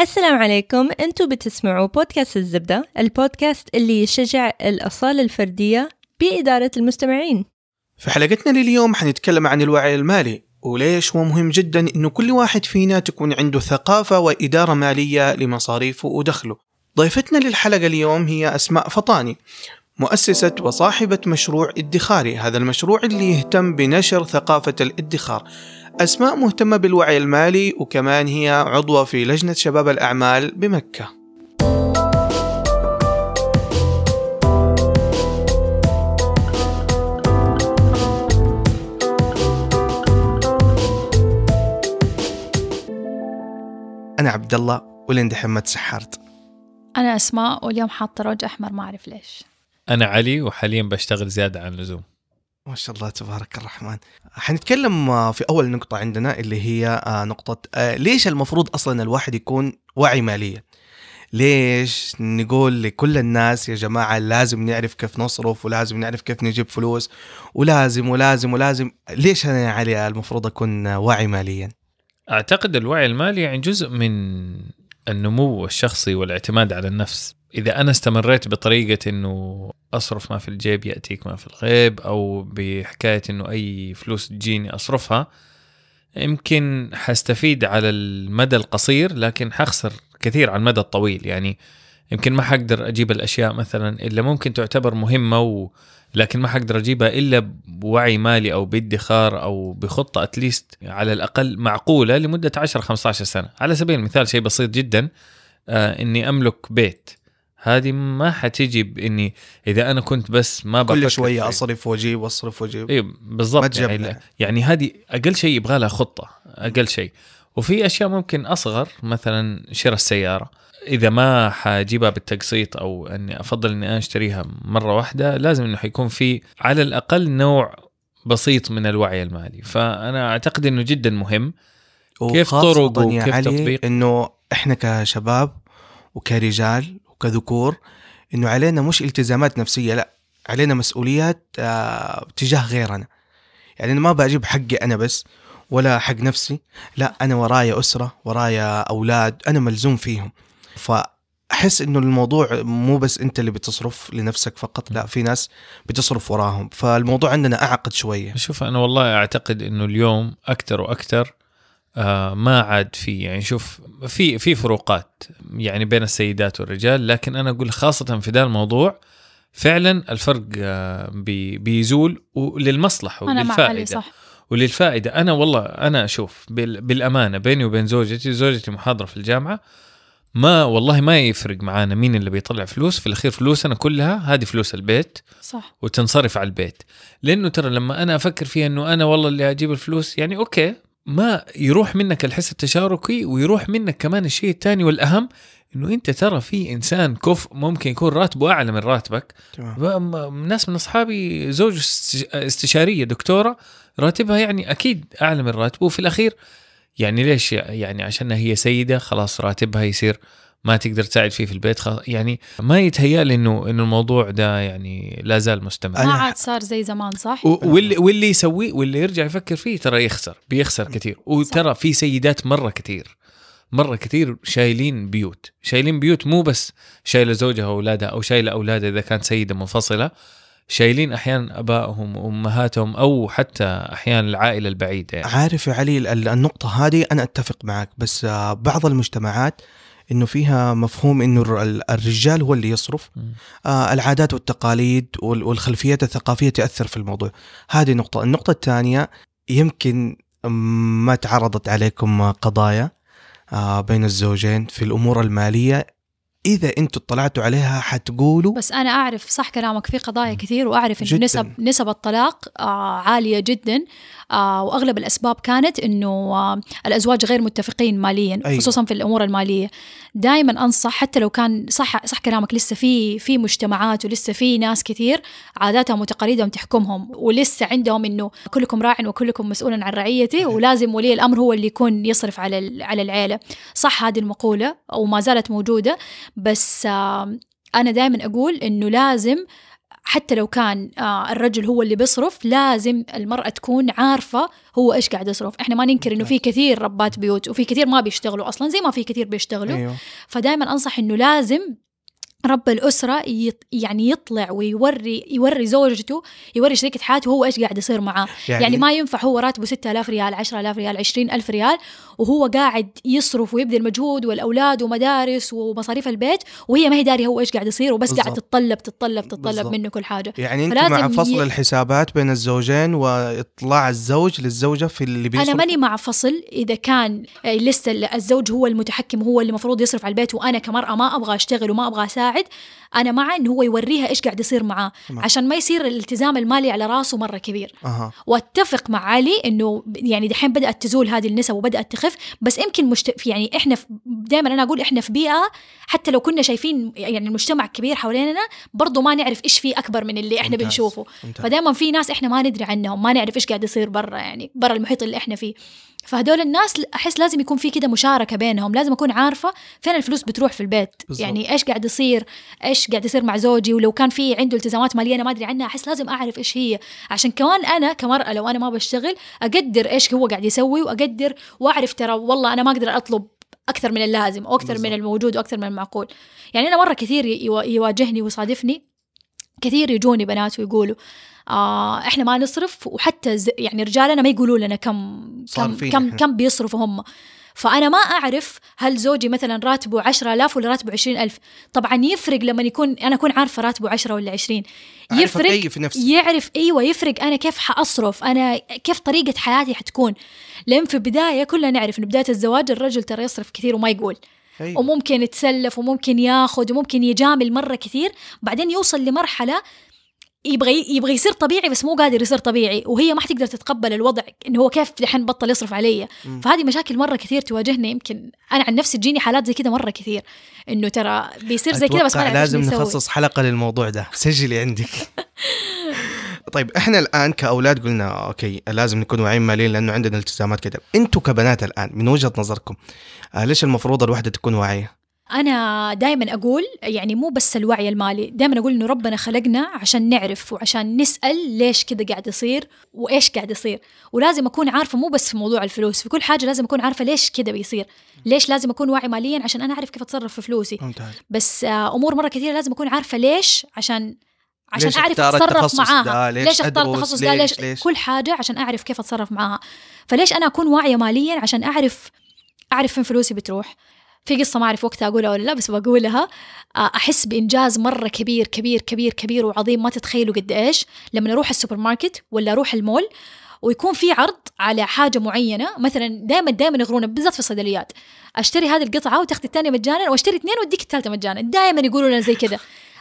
السلام عليكم. أنتم بتسمعوا بودكاست الزبدة البودكاست اللي يشجع الأصالة الفردية بإدارة المستمعين. في حلقتنا لليوم حنتكلم عن الوعي المالي وليش هو مهم جدا إنه كل واحد فينا تكون عنده ثقافة وإدارة مالية لمصاريفه ودخله. ضيفتنا للحلقة اليوم هي أسماء فطاني مؤسسة وصاحبة مشروع ادخاري. هذا المشروع اللي يهتم بنشر ثقافة الادخار. أسماء مهتمة بالوعي المالي وكمان هي عضوة في لجنة شباب الأعمال بمكة. أنا عبد الله ولين دحين ما تسحرت أنا أسماء واليوم حاطة روج أحمر ما أعرف ليش. أنا علي وحاليا بشتغل زيادة عن اللزوم. ما شاء الله تبارك الرحمن. حنتكلم آه، في أول نقطة عندنا اللي هي آه، نقطة آه، ليش المفروض أصلا الواحد يكون واعي ماليا؟ ليش نقول لكل الناس يا جماعة لازم نعرف كيف نصرف ولازم نعرف كيف نجيب فلوس ولازم ولازم ولازم. ليش أنا يا علي المفروض أكون واعي ماليا؟ أعتقد الوعي المالي يعني جزء من النمو الشخصي والإعتماد على النفس. إذا أنا استمريت بطريقة إنه أصرف ما في الجيب يأتيك ما في الغيب أو بحكاية إنه أي فلوس تجيني أصرفها يمكن حستفيد على المدى القصير لكن حخسر كثير على المدى الطويل. يعني يمكن ما حقدر أجيب الأشياء مثلا اللي ممكن تعتبر مهمة و... لكن ما حقدر أجيبها إلا بوعي مالي أو بادخار أو بخطة اتليست على الأقل معقولة لمدة 10 15 سنة. على سبيل المثال شيء بسيط جدا آه إني أملك بيت. هذه ما حتيجي باني إذا أنا كنت بس ما بفكر كل أصرف وأجيب وأصرف وأجيب. أيوه ما بالضبط. يعني, يعني هذه أقل شيء يبغى لها خطة أقل شيء. وفي أشياء ممكن أصغر مثلا شراء السيارة. إذا ما حجيبها بالتقسيط أو إني أفضل إني أنا أشتريها مرة واحدة لازم إنه حيكون في على الأقل نوع بسيط من الوعي المالي. فأنا أعتقد إنه جدا مهم. كيف يا وكيف تطبيق؟ إنه إحنا كشباب وكرجال وكذكور إنه علينا مش التزامات نفسية لا علينا مسؤوليات آه تجاه غيرنا. يعني أنا ما بجيب حقي أنا بس ولا حق نفسي لا أنا ورايا أسرة ورايا أولاد أنا ملزوم فيهم. فأحس إنه الموضوع مو بس أنت اللي بتصرف لنفسك فقط لا في ناس بتصرف وراهم. فالموضوع عندنا أعقد شوية. شوف أنا والله أعتقد إنه اليوم أكثر وأكثر آه ما عاد في يعني شوف في في فروقات يعني بين السيدات والرجال لكن أنا أقول خاصة في ذا الموضوع فعلا الفرق آه بي بيزول وللمصلحة وللفائدة. صح. وللفائدة. أنا والله أنا أشوف بال- بالأمانة بيني وبين زوجتي زوجتي محاضرة في الجامعة ما والله ما يفرق معانا مين اللي بيطلع فلوس. في الأخير فلوسنا كلها هذه فلوس البيت صح. وتنصرف على البيت. لأنه ترى لما أنا أفكر فيها إنه أنا والله اللي أجيب الفلوس يعني okay ما يروح منك الحس التشاركي ويروح منك كمان الشيء الثاني والأهم إنه أنت ترى في إنسان كفء ممكن يكون راتبه أعلى من راتبك. تمام. ناس من أصحابي زوج است- استشارية دكتورة راتبها يعني أكيد أعلى من راتبه. وفي الأخير يعني ليش يعني عشان هي سيدة خلاص راتبها يصير ما تقدر تساعد فيه في البيت خلاص. يعني ما يتهيأ انه إنه الموضوع ده يعني لا زال مستمر. ما عاد صار زي زمان صح؟ و- واللي واللي يسويه واللي يرجع يفكر فيه ترى يخسر بيخسر كثير. وترى في سيدات مرة كثير مرة كثير شايلين بيوت. شايلين بيوت مو بس شايلة زوجها وأولادها أو شايلة أولادها إذا كانت سيدة منفصلة. شايلين أحيانا أبائهم وامهاتهم أو حتى أحيانا العائلة البعيدة يعني. عارف يا علي ال- النقطة هذه أنا أتفق معك بس آه، بعض المجتمعات إنه فيها مفهوم ال- الرجال هو اللي يصرف. آه، العادات والتقاليد وال- والخلفيات الثقافية تأثر في الموضوع. هذه نقطة. النقطة الثانية يمكن ما تعرضت عليكم قضايا آه، بين الزوجين في الأمور المالية إذا أنتوا اطلعتوا عليها حتقولوا بس أنا أعرف صح كلامك في قضايا كثير وأعرف. إنه نسب نسب الطلاق آه عالية جدا آه وأغلب الأسباب كانت إنه آه الأزواج غير متفقين ماليا أيوة. خصوصا في الأمور المالية دائما أنصح حتى لو كان صح صح كلامك لسه في في مجتمعات ولسه في ناس كثير عاداتهم وتقاليدهم تحكمهم ولسه عندهم إنه كلكم راع وكلكم مسؤول عن رعيته ولازم ولي الأمر هو اللي يكون يصرف على ال- على العيلة صح هذه المقولة وما زالت موجودة بس أنا دائما أقول إنه لازم حتى لو كان آه الرجل هو اللي بيصرف لازم المرأة تكون عارفة هو إيش قاعد يصرف. إحنا ما ننكر إنه في كثير ربات بيوت وفي كثير ما بيشتغلوا أصلا زي ما في كثير بيشتغلوا. أيوه. فدائما أنصح إنه لازم رب الأسرة يعني يطلع ويوري يوري زوجته يوري شريكة حياته هو إيش قاعد يصير معاه يعني, يعني ما ينفع هو راتبه 6000 ريال 10000 ريال 20000 ريال وهو قاعد يصرف ويبذل مجهود والأولاد ومدارس ومصاريف البيت وهي ما هي داري هو إيش قاعد يصير وبس قاعد بالضبط. تتطلب تتطلب تتطلب بالضبط. منه كل حاجة يعني أنت فلازم مع فصل ي- الحسابات بين الزوجين وإطلاع الزوج للزوجة في اللي بيصرف أنا ماني مع فصل إذا كان آه، لسه الزوج هو المتحكم هو اللي المفروض يصرف على البيت وأنا كمرأة ما أبغى أشتغل وما أبغى اساعد أنا مع إنه هو يوريها إيش قاعد يصير معاه تمام. عشان ما يصير الالتزام المالي على راسه مرة كبير أها وأتفق مع علي إنه يعني دحين بدأت تزول هذه النسب وبدأت تخف بس يمكن مشت... في- يعني إحنا دائما أنا أقول إحنا في بيئة حتى لو كنا شايفين يعني المجتمع كبير حوالينا برضو ما نعرف إيش في أكبر من اللي إحنا ممتاز. بنشوفه ممتاز. فدائما في ناس إحنا ما ندري عنهم ما نعرف إيش قاعد يصير برا يعني برا المحيط اللي إحنا فيه فهدول الناس أحس لازم يكون في كده مشاركة بينهم لازم أكون عارفة فين الفلوس بتروح في البيت بالضبط. يعني إيش قاعد يصير إيش قاعد يصير مع زوجي ولو كان في عنده التزامات مالية أنا ما أدري عنها أحس لازم أعرف إيش هي عشان كمان أنا كمرأة لو أنا ما بشتغل أقدر إيش هو قاعد يسوي وأقدر وأعرف ترى والله أنا ما أقدر أطلب أكثر من اللازم أو أكثر من. الموجود وأكثر من المعقول يعني أنا مرة كثير يوا- يواجهني ويصادفني كثير يجوني بنات ويقولوا آه إحنا ما نصرف وحتى يعني رجالنا ما يقولوا لنا كم كم كم. كم بيصرفوا هم فأنا ما أعرف هل زوجي مثلا راتبه 10000 ولا راتبه 20000 طبعا يفرق لما يكون أنا أكون عارفة راتبه 10 ولا 20 أعرف يفرق أكيف نفسي. يعرف أيوة يفرق أنا كيف حأصرف أنا كيف طريقة حياتي حتكون لأن في البداية كلنا نعرف إنه بداية الزواج الرجل ترى يصرف كثير وما يقول أيوة. وممكن يتسلف وممكن ياخذ وممكن يجامل مرة كثير بعدين يوصل لمرحلة يبغى يبغى يصير طبيعي بس مو قادر يصير طبيعي وهي ما حتقدر تتقبل الوضع إنه هو كيف دحين بطل يصرف علي. فهذه مشاكل مرة كثير تواجهنا يمكن أنا عن نفسي تجيني حالات زي كذا مرة كثير إنه ترى بيصير زي كذا بس ما لازم. نخصص حلقة للموضوع ده. سجلي عندك. طيب إحنا الآن كأولاد قلنا أوكي لازم نكون واعيين ماليا لأنه عندنا التزامات كده. أنتوا كبنات الآن من وجهة نظركم آه ليش المفروض الواحده تكون واعية؟ أنا دائما أقول يعني مو بس الوعي المالي دائما أقول إنه ربنا خلقنا عشان نعرف وعشان نسأل ليش كذا قاعد يصير وإيش قاعد يصير. ولازم أكون عارفة مو بس في موضوع الفلوس في كل حاجة لازم أكون عارفة ليش كذا بيصير ليش لازم أكون واعي ماليا عشان أنا أعرف كيف أتصرف في فلوسي. ممتاز. بس آه، أمور مرة كثيرة لازم أكون عارفة ليش عشان عشان ليش أعرف أتصرف معاها. ده؟ ليش ليش اختار؟ التخصص ده؟ ليش- ليش, ليش؟ كل حاجة عشان أعرف كيف أتصرف معاها. فليش أنا أكون واعية ماليا عشان أعرف أعرف فين فلوسي بتروح؟ في قصة ما أعرف وقتها أقولها ولا لا بس بقولها. آه، أحس بإنجاز مرة كبير كبير كبير كبير وعظيم. ما تتخيلوا قد إيش. لما أروح السوبر ماركت ولا أروح المول ويكون في عرض على حاجة معينة مثلا دائما دائما يغرونا بالذات في الصيدليات. أشتري هذه القطعة وتاخذ الثانية مجانا وأشتري اثنين وأديك الثالثة مجانا. دائما يقولوا لنا زي كذا.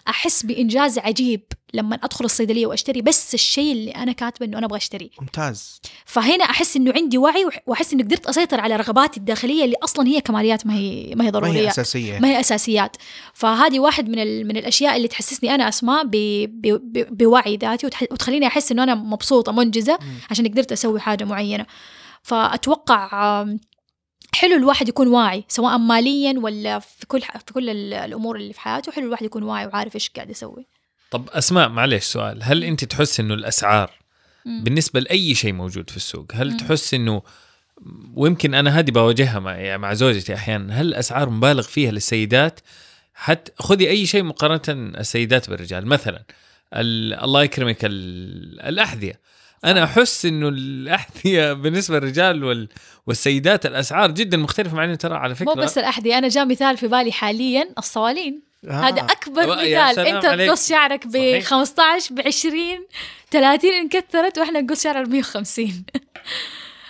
أحس بإنجاز عجيب. لما أدخل الصيدلية وأشتري بس الشيء اللي أنا كاتبة إنه أنا أبغى اشتريه ممتاز. فهنا أحس إنه عندي وعي وأحس إني قدرت أسيطر على رغباتي الداخلية اللي أصلا هي كماليات ما هي ما هي ما هي ضروريه أساسية. ما هي أساسيات. فهذه واحد من ال- من الأشياء اللي تحسسني أنا أسماء ب- ب- ب- بوعي ذاتي وتح- وتخليني أحس إنه أنا مبسوطة منجزة عشان قدرت أسوي حاجة معينة. فأتوقع حلو الواحد يكون واعي سواء ماليا ولا في كل في كل ال- الأمور اللي في حياته حلو الواحد يكون واعي وعارف إيش قاعد يسوي. طب أسماء معلش سؤال. هل أنت تحس إنه الأسعار مم. بالنسبة لأي شيء موجود في السوق هل مم. تحس إنه ويمكن أنا هذه بواجهها مع يعني مع زوجتي أحيانا هل الأسعار مبالغ فيها للسيدات؟ حتى خذي أي شيء مقارنة السيدات بالرجال. مثلا ال- الله يكرمك ال- الأحذية. أنا أحس إنه الأحذية بالنسبة للرجال وال والسيدات الأسعار جدا مختلفة مع إنه ترى على فكرة مو بس الأحذية أنا جاء مثال في بالي حاليا الصوالين. آه. هذا أكبر آه، مثال أنت. تقص شعرك ب صحيح. 15 ب 20 30 ان كثرت وإحنا نقص شعر ب 150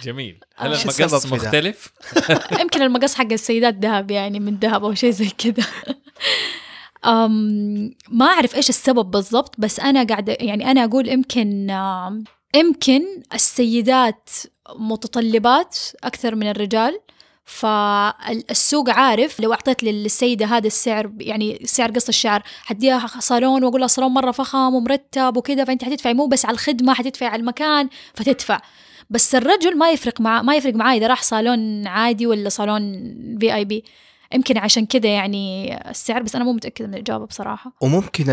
جميل هل إيش السبب المقص؟ مختلف؟ يمكن المقص حق السيدات ذهب يعني من ذهب أو شيء زي كذا ما أعرف إيش السبب بالضبط بس أنا قاعدة يعني أنا أقول يمكن يمكن السيدات متطلبات أكثر من الرجال فالسوق عارف لو أعطيت للسيدة هذا السعر يعني سعر قص الشعر حديها صالون وأقول لها صالون مرة فخم ومرتب وكذا فأنت حتدفعي مو بس على الخدمة حتدفعي على المكان فتدفع. بس الرجل ما يفرق مع ما يفرق معاه إذا راح صالون عادي ولا صالون VIP يمكن عشان كذا يعني السعر بس أنا مو متأكدة من الإجابة بصراحة وممكن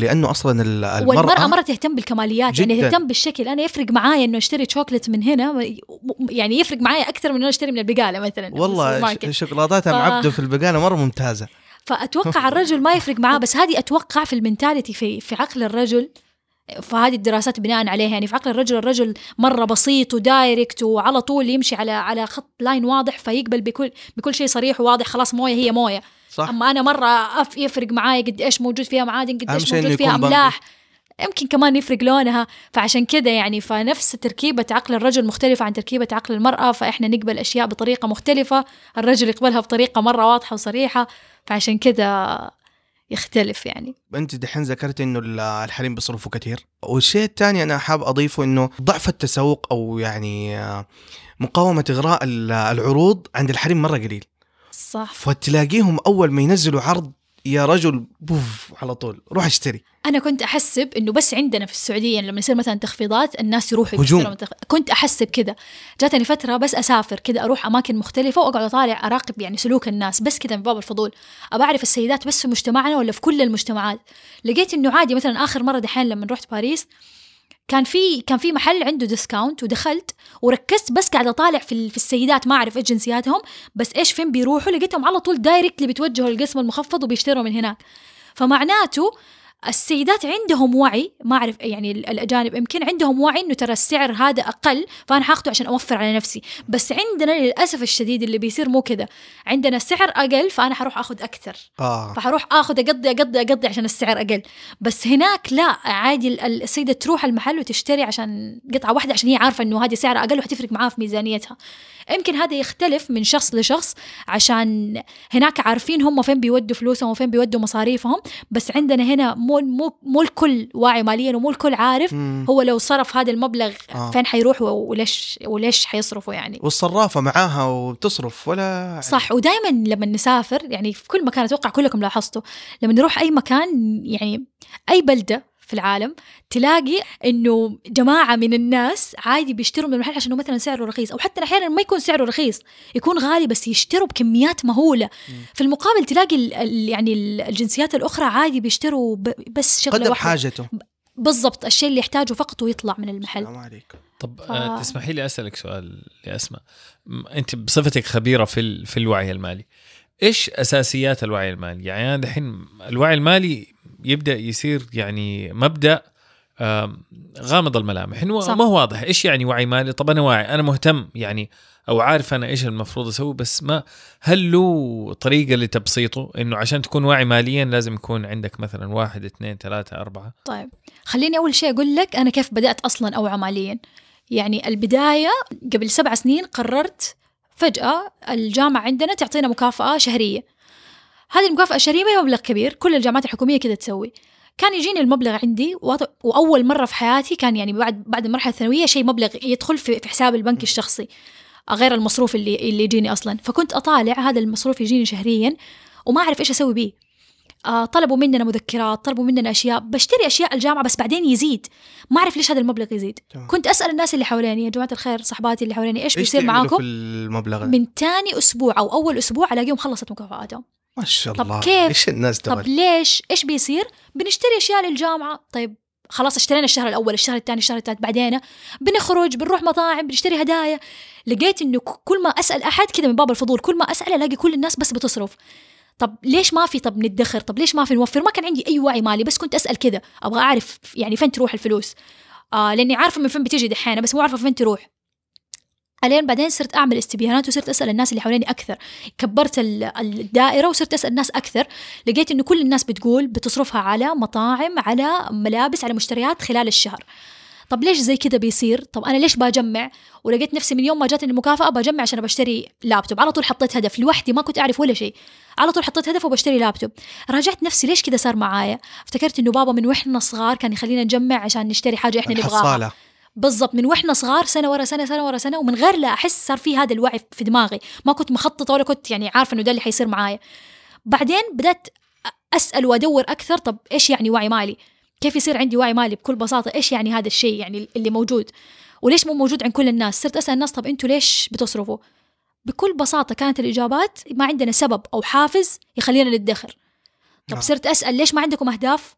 لأنه أصلا المرأة مرة تهتم بالكماليات يعني جداً. تهتم بالشكل أنا يفرق معايا إنه أشتري شوكليت من هنا يعني يفرق معايا أكثر من إنه أشتري من البقالة مثلا والله السوبر ش- ماركت. شوكولاتاتها ف- معبية في البقالة مرة ممتازة فأتوقع الرجل ما يفرق معاه بس هذه أتوقع في ال mentality في في عقل الرجل فهذه الدراسات بناء عليها يعني في عقل الرجل الرجل مرة بسيط و direct وعلى طول يمشي على على خط line واضح فيقبل بكل بكل شيء صريح وواضح خلاص موية هي موية. صح. أما أنا مرة أف يفرق معاي قد إيش موجود فيها معادن قد إيش موجود فيها. أملاح. يمكن كمان يفرق لونها. فعشان كذا يعني فنفس تركيبة عقل الرجل مختلفة عن تركيبة عقل المرأة فإحنا نقبل أشياء بطريقة مختلفة الرجل يقبلها بطريقة مرة واضحة وصريحة. فعشان كذا يختلف يعني. أنت دحين ذكرت إنه ال- الحريم بيصرفوا كثير والشيء الثاني أنا حاب أضيفه إنه ضعف التسوق أو يعني آه، مقاومة إغراء ال- العروض عند الحريم مرة قليل. صح. فتلاقيهم أول ما ينزلوا عرض يا رجل بوف على طول روح اشتري. أنا كنت أحسب إنه بس عندنا في السعودية يعني لما يصير مثلا تخفيضات الناس يروحوا هجوم. تخ... كنت أحسب كذا. جاتني فترة بس أسافر كذا أروح أماكن مختلفة وأقعد أطالع أراقب يعني سلوك الناس بس كذا من باب الفضول. أبى أعرف السيدات بس في مجتمعنا ولا في كل المجتمعات. لقيت إنه عادي مثلا آخر مرة دحين لما رحت باريس كان في كان في محل عنده discount ودخلت وركزت بس قاعدة أطالع في في السيدات ما أعرف إيش جنسياتهم بس إيش فين بيروحوا؟ لقيتهم على طول directly بيتوجهوا للقسم المخفض وبيشتروا من هناك. فمعناته السيدات عندهم وعي ما أعرف يعني ال- الأجانب يمكن عندهم وعي إنه ترى السعر هذا أقل فأنا حاخده عشان أوفر على نفسي. بس عندنا للأسف الشديد اللي بيصير مو كذا. عندنا السعر أقل فأنا حروح آخذ أكثر. آه. فحروح آخذ أقضي أقضي أقضي عشان السعر أقل. بس هناك لا عادي ال- ال- السيدة تروح المحل وتشتري عشان قطعة واحدة عشان هي عارفة إنه هذه سعرها أقل وحتفرق معاها في ميزانيتها. يمكن هذا يختلف من شخص لشخص عشان هناك عارفين هم فين بيودوا فلوسهم وفين بيودوا مصاريفهم. بس عندنا هنا مو مو مو الكل واعي ماليا ومو الكل عارف مم. هو لو صرف هذا المبلغ آه. فين حيروح وليش وليش حيصرفه يعني والصرافة معاها وبتصرف ولا صح ودائما لما نسافر يعني في كل مكان أتوقع كلكم لاحظتوا لما نروح أي مكان يعني أي بلدة في العالم تلاقي إنه جماعة من الناس عادي بيشتروا من المحل عشان مثلا سعره رخيص أو حتى أحيانا ما يكون سعره رخيص يكون غالي بس يشتروا بكميات مهولة. في المقابل تلاقي ال ال يعني ال- الجنسيات الأخرى عادي بيشتروا ب- بس شغلة قدر واحدة. حاجته. بالضبط الشيء اللي يحتاجه فقط ويطلع من المحل. السلام عليكم. طب ف- آه. تسمحي لي أسألك سؤال يا اسماء أنت بصفتك خبيرة في ال- في الوعي المالي. إيش أساسيات الوعي المالي؟ يعني أنا دحين الوعي المالي يبدأ يصير يعني مبدأ غامض الملامح. إنه. ما هو واضح إيش يعني وعي مالي. طب أنا واعي أنا مهتم يعني أو عارف أنا إيش المفروض أسوي بس ما هل له طريقة لتبسيطه؟ إنه عشان تكون واعي ماليا لازم يكون عندك مثلا واحد اثنين ثلاثة أربعة. طيب خليني أول شيء أقول لك أنا كيف بدأت أصلا أوعى ماليا. يعني البداية قبل سبع سنين قررت فجأة الجامعة عندنا تعطينا مكافأة شهرية. هذه المكافأة هي مبلغ كبير كل الجامعات الحكومية كذا تسوي. كان يجيني المبلغ عندي وأول مرة في حياتي كان يعني بعد بعد المرحلة الثانوية شيء مبلغ يدخل في حساب البنك الشخصي غير المصروف اللي اللي يجيني أصلا. فكنت أطالع هذا المصروف يجيني شهريا وما أعرف إيش أسوي بيه. آه، طلبوا مننا مذكرات طلبوا مننا أشياء بشتري أشياء الجامعة بس بعدين يزيد. ما أعرف ليش هذا المبلغ يزيد. تمام. كنت أسأل الناس اللي حواليني يا جماعة الخير صحباتي اللي حواليني إيش إيش بيصير معاكم؟ في المبلغ؟ من تاني أسبوع أو أول أسبوع ألاقيهم خلصت مكافآتهم. ما شاء طب الله كيف؟ إيش الناس طب دول ليش؟ إيش بيصير؟ بنشتري أشياء للجامعة. طيب خلاص اشترينا الشهر الأول الشهر الثاني الشهر الثالث بعدين بنخرج بنروح مطاعم بنشتري هدايا. لقيت إنه كل ما أسأل أحد كذا من باب الفضول كل ما اسال ألاقي كل الناس بس بتصرف. طب ليش ما في طب ندخر طب ليش ما في نوفر؟ ما كان عندي أي وعي مالي بس كنت أسأل كذا أبغى أعرف يعني فين تروح الفلوس؟ آه لأني عارفة من فين بتيجي دحين بس مو عارفة فين تروح. الين بعدين صرت أعمل استبيانات وصرت أسأل الناس اللي حواليني أكثر. كبرت ال- الدائرة وصرت أسأل الناس أكثر. لقيت إنه كل الناس بتقول بتصرفها على مطاعم على ملابس على مشتريات خلال الشهر. طب ليش زي كذا بيصير؟ طب أنا ليش بجمع ولقيت نفسي من يوم ما جاتني المكافأة بجمع عشان بشتري لابتوب. على طول حطيت هدف. لوحدي ما كنت أعرف ولا شيء. على طول حطيت هدف وبشتري لابتوب. راجعت نفسي ليش كذا صار معايا؟ افتكرت إنه بابا من وإحنا صغار كان يخلينا نجمع عشان نشتري حاجة إحنا نبغاها. بالضبط من وإحنا صغار سنة ورا سنة سنة ورا سنة ومن غير لا أحس صار في هذا الوعي في دماغي. ما كنت مخططة ولا كنت يعني عارفة إنه ده اللي حيصير معايا. بعدين بدأت أسأل وأدور أكثر طب إيش يعني وعي مالي؟ كيف يصير عندي وعي مالي؟ بكل بساطة إيش يعني هذا الشيء يعني اللي موجود؟ وليش مو موجود عند كل الناس؟ صرت أسأل الناس طب أنتوا ليش بتصرفوا؟ بكل بساطة كانت الإجابات ما عندنا سبب أو حافز يخلينا ندخر طب نعم. صرت أسأل ليش ما عندكم أهداف؟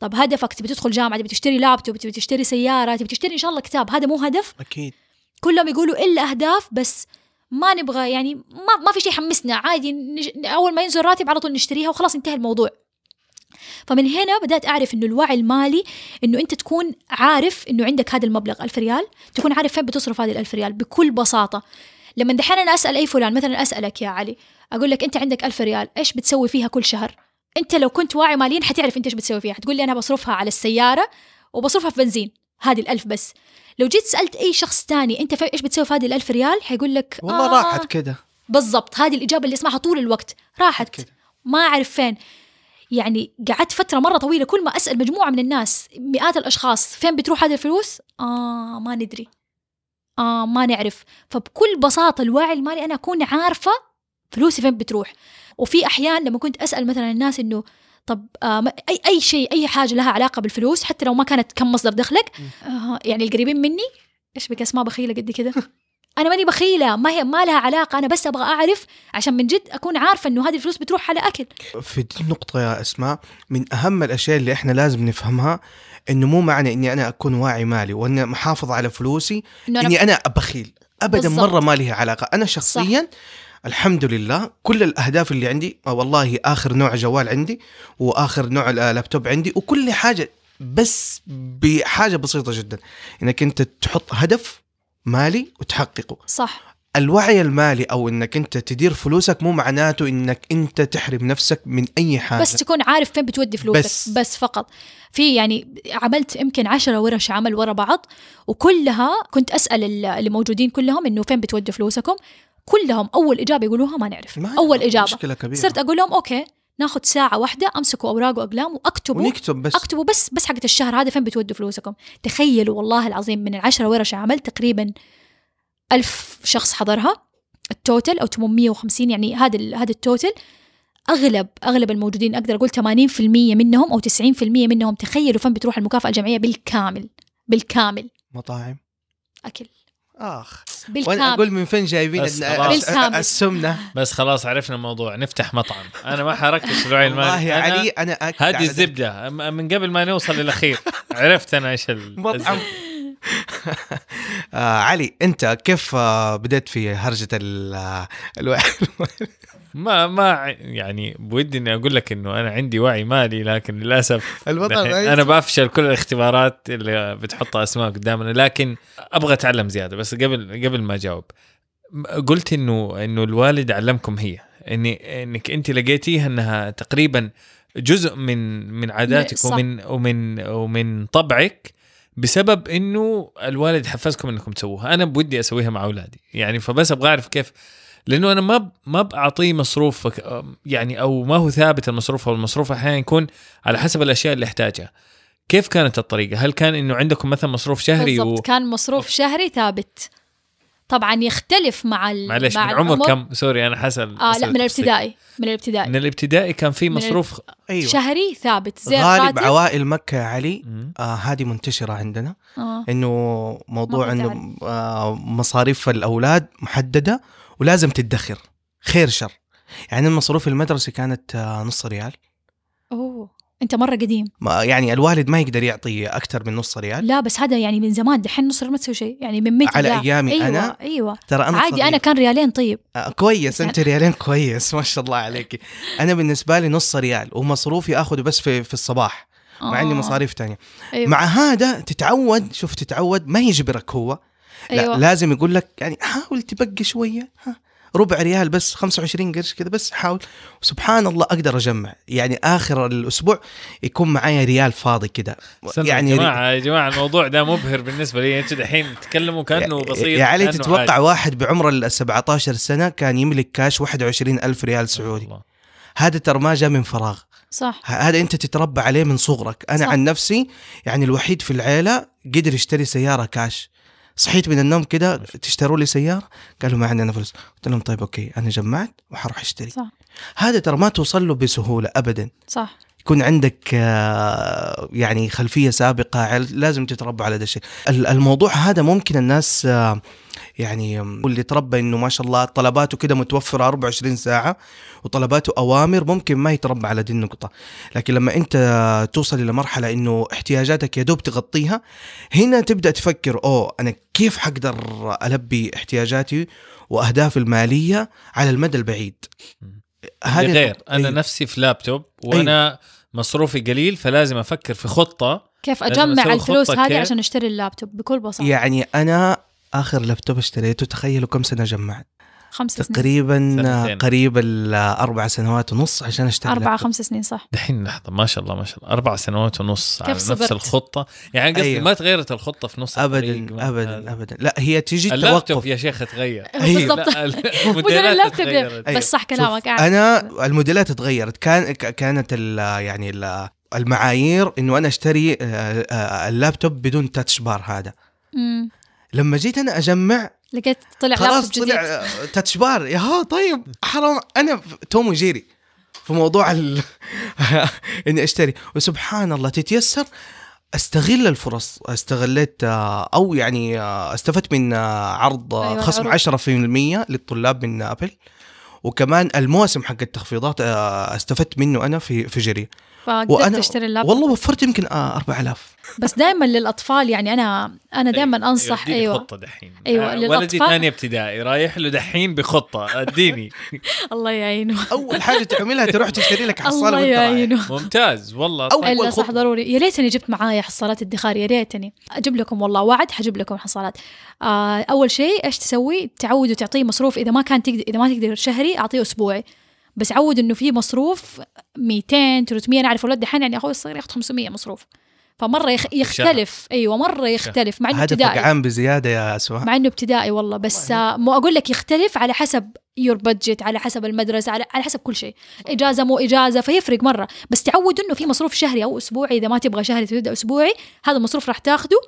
طب هدفك تبي تدخل جامعة تبي تشتري لابتوب تبي تشتري سيارة تبي تشتري إن شاء الله كتاب هذا مو هدف. أكيد. كلهم يقولوا إلا أهداف بس ما نبغى يعني ما ما في شيء يحمسنا عادي نج... أول ما ينزل راتب على طول نشتريها وخلاص انتهى الموضوع. فمن هنا بدأت أعرف إنه الوعي المالي إنه أنت تكون عارف إنه عندك هذا المبلغ ألف ريال تكون عارف فين بتصرف هذه الألف ريال بكل بساطة. لما دحين أنا أسأل أي فلان مثلا أسألك يا علي أقول لك أنت عندك ألف ريال إيش بتسوي فيها كل شهر؟ أنت لو كنت واعي ماليا حتعرف أنت إيش بتسوي فيها. حتقول لي أنا بصرفها على السيارة وبصرفها في بنزين هذه الألف بس. لو جيت سألت أي شخص تاني أنت إيش بتسوي في هذه الألف ريال؟ حيقول لك والله آه. راحت كده. بالضبط هذه الإجابة اللي أسمعها طول الوقت. راحت. كده. ما أعرف فين. يعني قعدت فترة مرة طويلة كل ما أسأل مجموعة من الناس مئات الأشخاص فين بتروح هذه الفلوس؟ آه ما ندري. آه ما نعرف. فبكل بساطة الوعي المالي أنا أكون عارفة فلوسي فين بتروح؟ وفي أحيان لما كنت أسأل مثلا الناس إنه طب آه أي أي شيء أي حاجة لها علاقة بالفلوس حتى لو ما كانت كم مصدر دخلك آه يعني القريبين مني إيش بك أسماء بخيلة قد كده؟ أنا ماني بخيلة ما هي ما لها علاقة أنا بس أبغى أعرف عشان من جد أكون عارفة إنه هذه الفلوس بتروح على أكل. في دي النقطة يا أسماء من أهم الأشياء اللي إحنا لازم نفهمها إنه مو معنى إني أنا أكون واعي مالي وإني محافظ على فلوسي إنه أنا إني أنا بخيل. أبدا بالضبط. مرة ما لها علاقة. أنا شخصيا الحمد لله كل الأهداف اللي عندي آه والله آخر نوع جوال عندي وآخر نوع ال- لابتوب عندي وكل حاجة بس بحاجة بسيطة جدا. إنك أنت تحط هدف مالي وتحققه. صح. الوعي المالي أو إنك أنت تدير فلوسك مو معناته إنك أنت تحرم نفسك من أي حاجة. بس تكون عارف فين بتودي فلوسك. بس. بس, فقط. في يعني عملت يمكن عشرة ورش عمل ورا بعض وكلها كنت أسأل ال- اللي موجودين كلهم إنه فين بتودوا فلوسكم؟ كلهم أول إجابة يقولوها ما نعرف. ما أول إجابة. مشكله كبيرة. صرت أقول لهم أوكي ناخذ ساعة واحدة أمسكوا أوراق وأقلام وأكتبوا. ونكتب بس. أكتبوا بس بس حقت الشهر هذا فين بتودوا فلوسكم؟ تخيلوا والله العظيم من العشرة ورش عمل تقريبا ألف شخص حضرها. التوتل أو 850 يعني هذا هذا التوتل أغلب أغلب الموجودين أقدر أقول 80% منهم أو 90% منهم تخيلوا فين بتروح المكافأة الجمعية بالكامل بالكامل. مطاعم. أكل. آخ. وأنا بالكامل أقول من فين جايبين. السمنة؟ بس خلاص عرفنا الموضوع. نفتح مطعم. أنا ما حركز في الوعي المالي والله علي أنا هذه. الزبدة. من قبل ما نوصل للاخير عرفت أنا إيش ال- مطعم. آه علي أنت كيف آه بديت في هرجة ال- آه، ما ما يعني بودي إني أقول لك إنه أنا عندي وعي مالي لكن للأسف أنا بفشل كل الاختبارات اللي بتحطها أسماء قدامنا لكن أبغى أتعلم زيادة. بس قبل قبل ما أجاوب قلت انه إنه الوالد علمكم هي. اني إنك أنت لقيتيها إنها تقريبا جزء من من عاداتك صح. ومن ومن ومن طبعك بسبب إنه الوالد حفزكم إنكم تسووها. أنا بودي أسويها مع أولادي. يعني فبس أبغى أعرف كيف لأنه أنا ما ب- ما بعطيه مصروف يعني أو ما هو ثابت المصروف أو المصروف أحيانا يكون على حسب الأشياء اللي يحتاجها كيف كانت الطريقة؟ هل كان إنه عندكم مثلا مصروف شهري بالضبط كان مصروف شهري ثابت. طبعا يختلف مع ال... معلش من مع عمر العمر. كم؟ سوري أنا حسن آه لا من الابتدائي من الابتدائي. من الابتدائي كان في من مصروف أيوه. شهري ثابت زي غالب عوائل مكة يا علي. آه هذه منتشرة عندنا. آه. إنه موضوع إنه آه مصاريف الأولاد محددة ولازم تدخر. خير شر. يعني المصروف المدرسي كانت آه نص ريال. أوه. أنت مرة قديم. ما يعني الوالد ما يقدر يعطي أكثر من نص ريال. لا بس هذا يعني من زمان. دحين نص ريال ما تسوي شيء. يعني من متى؟ على لا. أيامي أيوة أنا؟ أيوه. ترى أنا عادي صغير. أنا كان ريالين طيب. آه كويس. أنت ريالين كويس. ما شاء الله عليك. أنا بالنسبة لي نص ريال. ومصروفي آخذه بس في في الصباح. مع عندي آه. مصاريف تانية. أيوة. مع هذا تتعود شوف تتعود ما يجبرك هو. لا أيوة. لازم يقول لك يعني حاول تبقي شوية ها. ربع ريال بس 25 قرش كذا بس حاول. سبحان الله أقدر أجمع. يعني آخر الأسبوع يكون معايا ريال فاضي كذا يعني يا جماعة يا جماعة الموضوع ده مبهر بالنسبة لي. أنتوا دحين تتكلموا كأنه بسيط يا علي تتوقع عادي. واحد بعمر ال 17 سنة كان يملك كاش 21 ألف ريال سعودي؟ الله. هذا ترى ما جاء من فراغ. صح. هذا أنت تتربى عليه من صغرك. أنا صح. عن نفسي يعني الوحيد في العيلة قدر يشتري سيارة كاش. صحيت من النوم كده تشتروا لي سيارة؟ قالوا ما عندنا فلوس. قلت لهم طيب أوكي أنا جمعت وحروح أشتري. صح. هذا ترى ما توصل له بسهولة ابدا. صح. يكون عندك آه، يعني خلفية سابقة لازم تتربى على هذا الشيء. ال- الموضوع هذا ممكن الناس آه، يعني واللي تربى إنه ما شاء الله طلباته كده متوفرة 24 ساعة وطلباته أوامر ممكن ما يتربى على دي النقطة. لكن لما أنت توصل إلى مرحلة إنه احتياجاتك يا دوب تغطيها هنا تبدأ تفكر أوه أنا كيف حقدر ألبي احتياجاتي وأهدافي المالية على المدى البعيد؟ هذه غير أنا أيوه. نفسي في لابتوب وأنا مصروفي قليل فلازم أفكر في خطة. كيف أجمع الفلوس هذه؟ عشان أشتري اللابتوب؟ بكل بساطة. يعني أنا آخر لابتوب اشتريته تخيلوا كم سنة جمعت خمس سنين تقريبا سنتين. قريب الأربع سنوات ونص عشان اشتري أربعة لابتوب. خمس سنين صح دحين لحظة ما شاء الله ما شاء الله أربع سنوات ونص على كيف نفس صبرت؟ الخطة يعني قصدي أيوه. ما تغيرت الخطة في نص ابدا ابدا هذا. ابدا لا هي تيجي اللابتوب توقف يا شيخ تغير. بالضبط لا، موديل الموديلات تغيرت. أيوه. بس صح كلامك قاعد. أنا الموديلات تغيرت كان ك- كانت ال يعني ال المعايير إنه أنا أشتري آه، آه، اللابتوب بدون Touch Bar هذا مم. لما جيت أنا أجمع لقيت طلع خلاص طلع آه، Touch Bar. يا ها طيب حرام. أنا توم وجيري في موضوع ال... إني أشتري. وسبحان الله تتيسر. أستغل الفرص. استغلت آه، أو يعني آه، استفدت من عرض أيوة، خصم العروض. 10% للطلاب من آبل. وكمان الموسم حق التخفيضات استفدت منه أنا في في جري فقدرت تشتري اللابتوب والله وفرت يمكن آه، 4000 بس دائما للأطفال يعني أنا أنا دائما أنصح اديني أيوه. خطة دحين. أيوة، آه، ولدي للأطفال- ثاني ابتدائي رايح له دحين بخطة أديني. الله يعينه. أول حاجة تعملها تروح تشتري لك حصالة الله. يعينه. ممتاز والله. إلا صح. ضروري. يا ليتني جبت معايا حصالات ادخار يا ريتني. أجيب لكم والله وعد حجيب لكم حصالات. آه أول شيء إيش تسوي؟ تعود وتعطيه مصروف. إذا ما كان تقدر إذا ما تقدر شهري أعطيه أسبوعي. بس عود إنه في مصروف 200 300 أنا أعرف أولاد دحين يعني أخوي الصغير ياخذ 500 مصروف. فمرة يخ... يختلف. أيوه مرة يختلف. مع إنه هذا ابتدائي. فقعان بزيادة يا اسماء مع إنه ابتدائي والله. بس آه، مو أقول لك يختلف على حسب يور بادجت على حسب المدرسة على, على حسب كل شيء. إجازة مو إجازة فيفرق مرة. بس تعود إنه في مصروف شهري أو أسبوعي. إذا ما تبغى شهري تبدأ أسبوعي هذا المصروف راح تاخده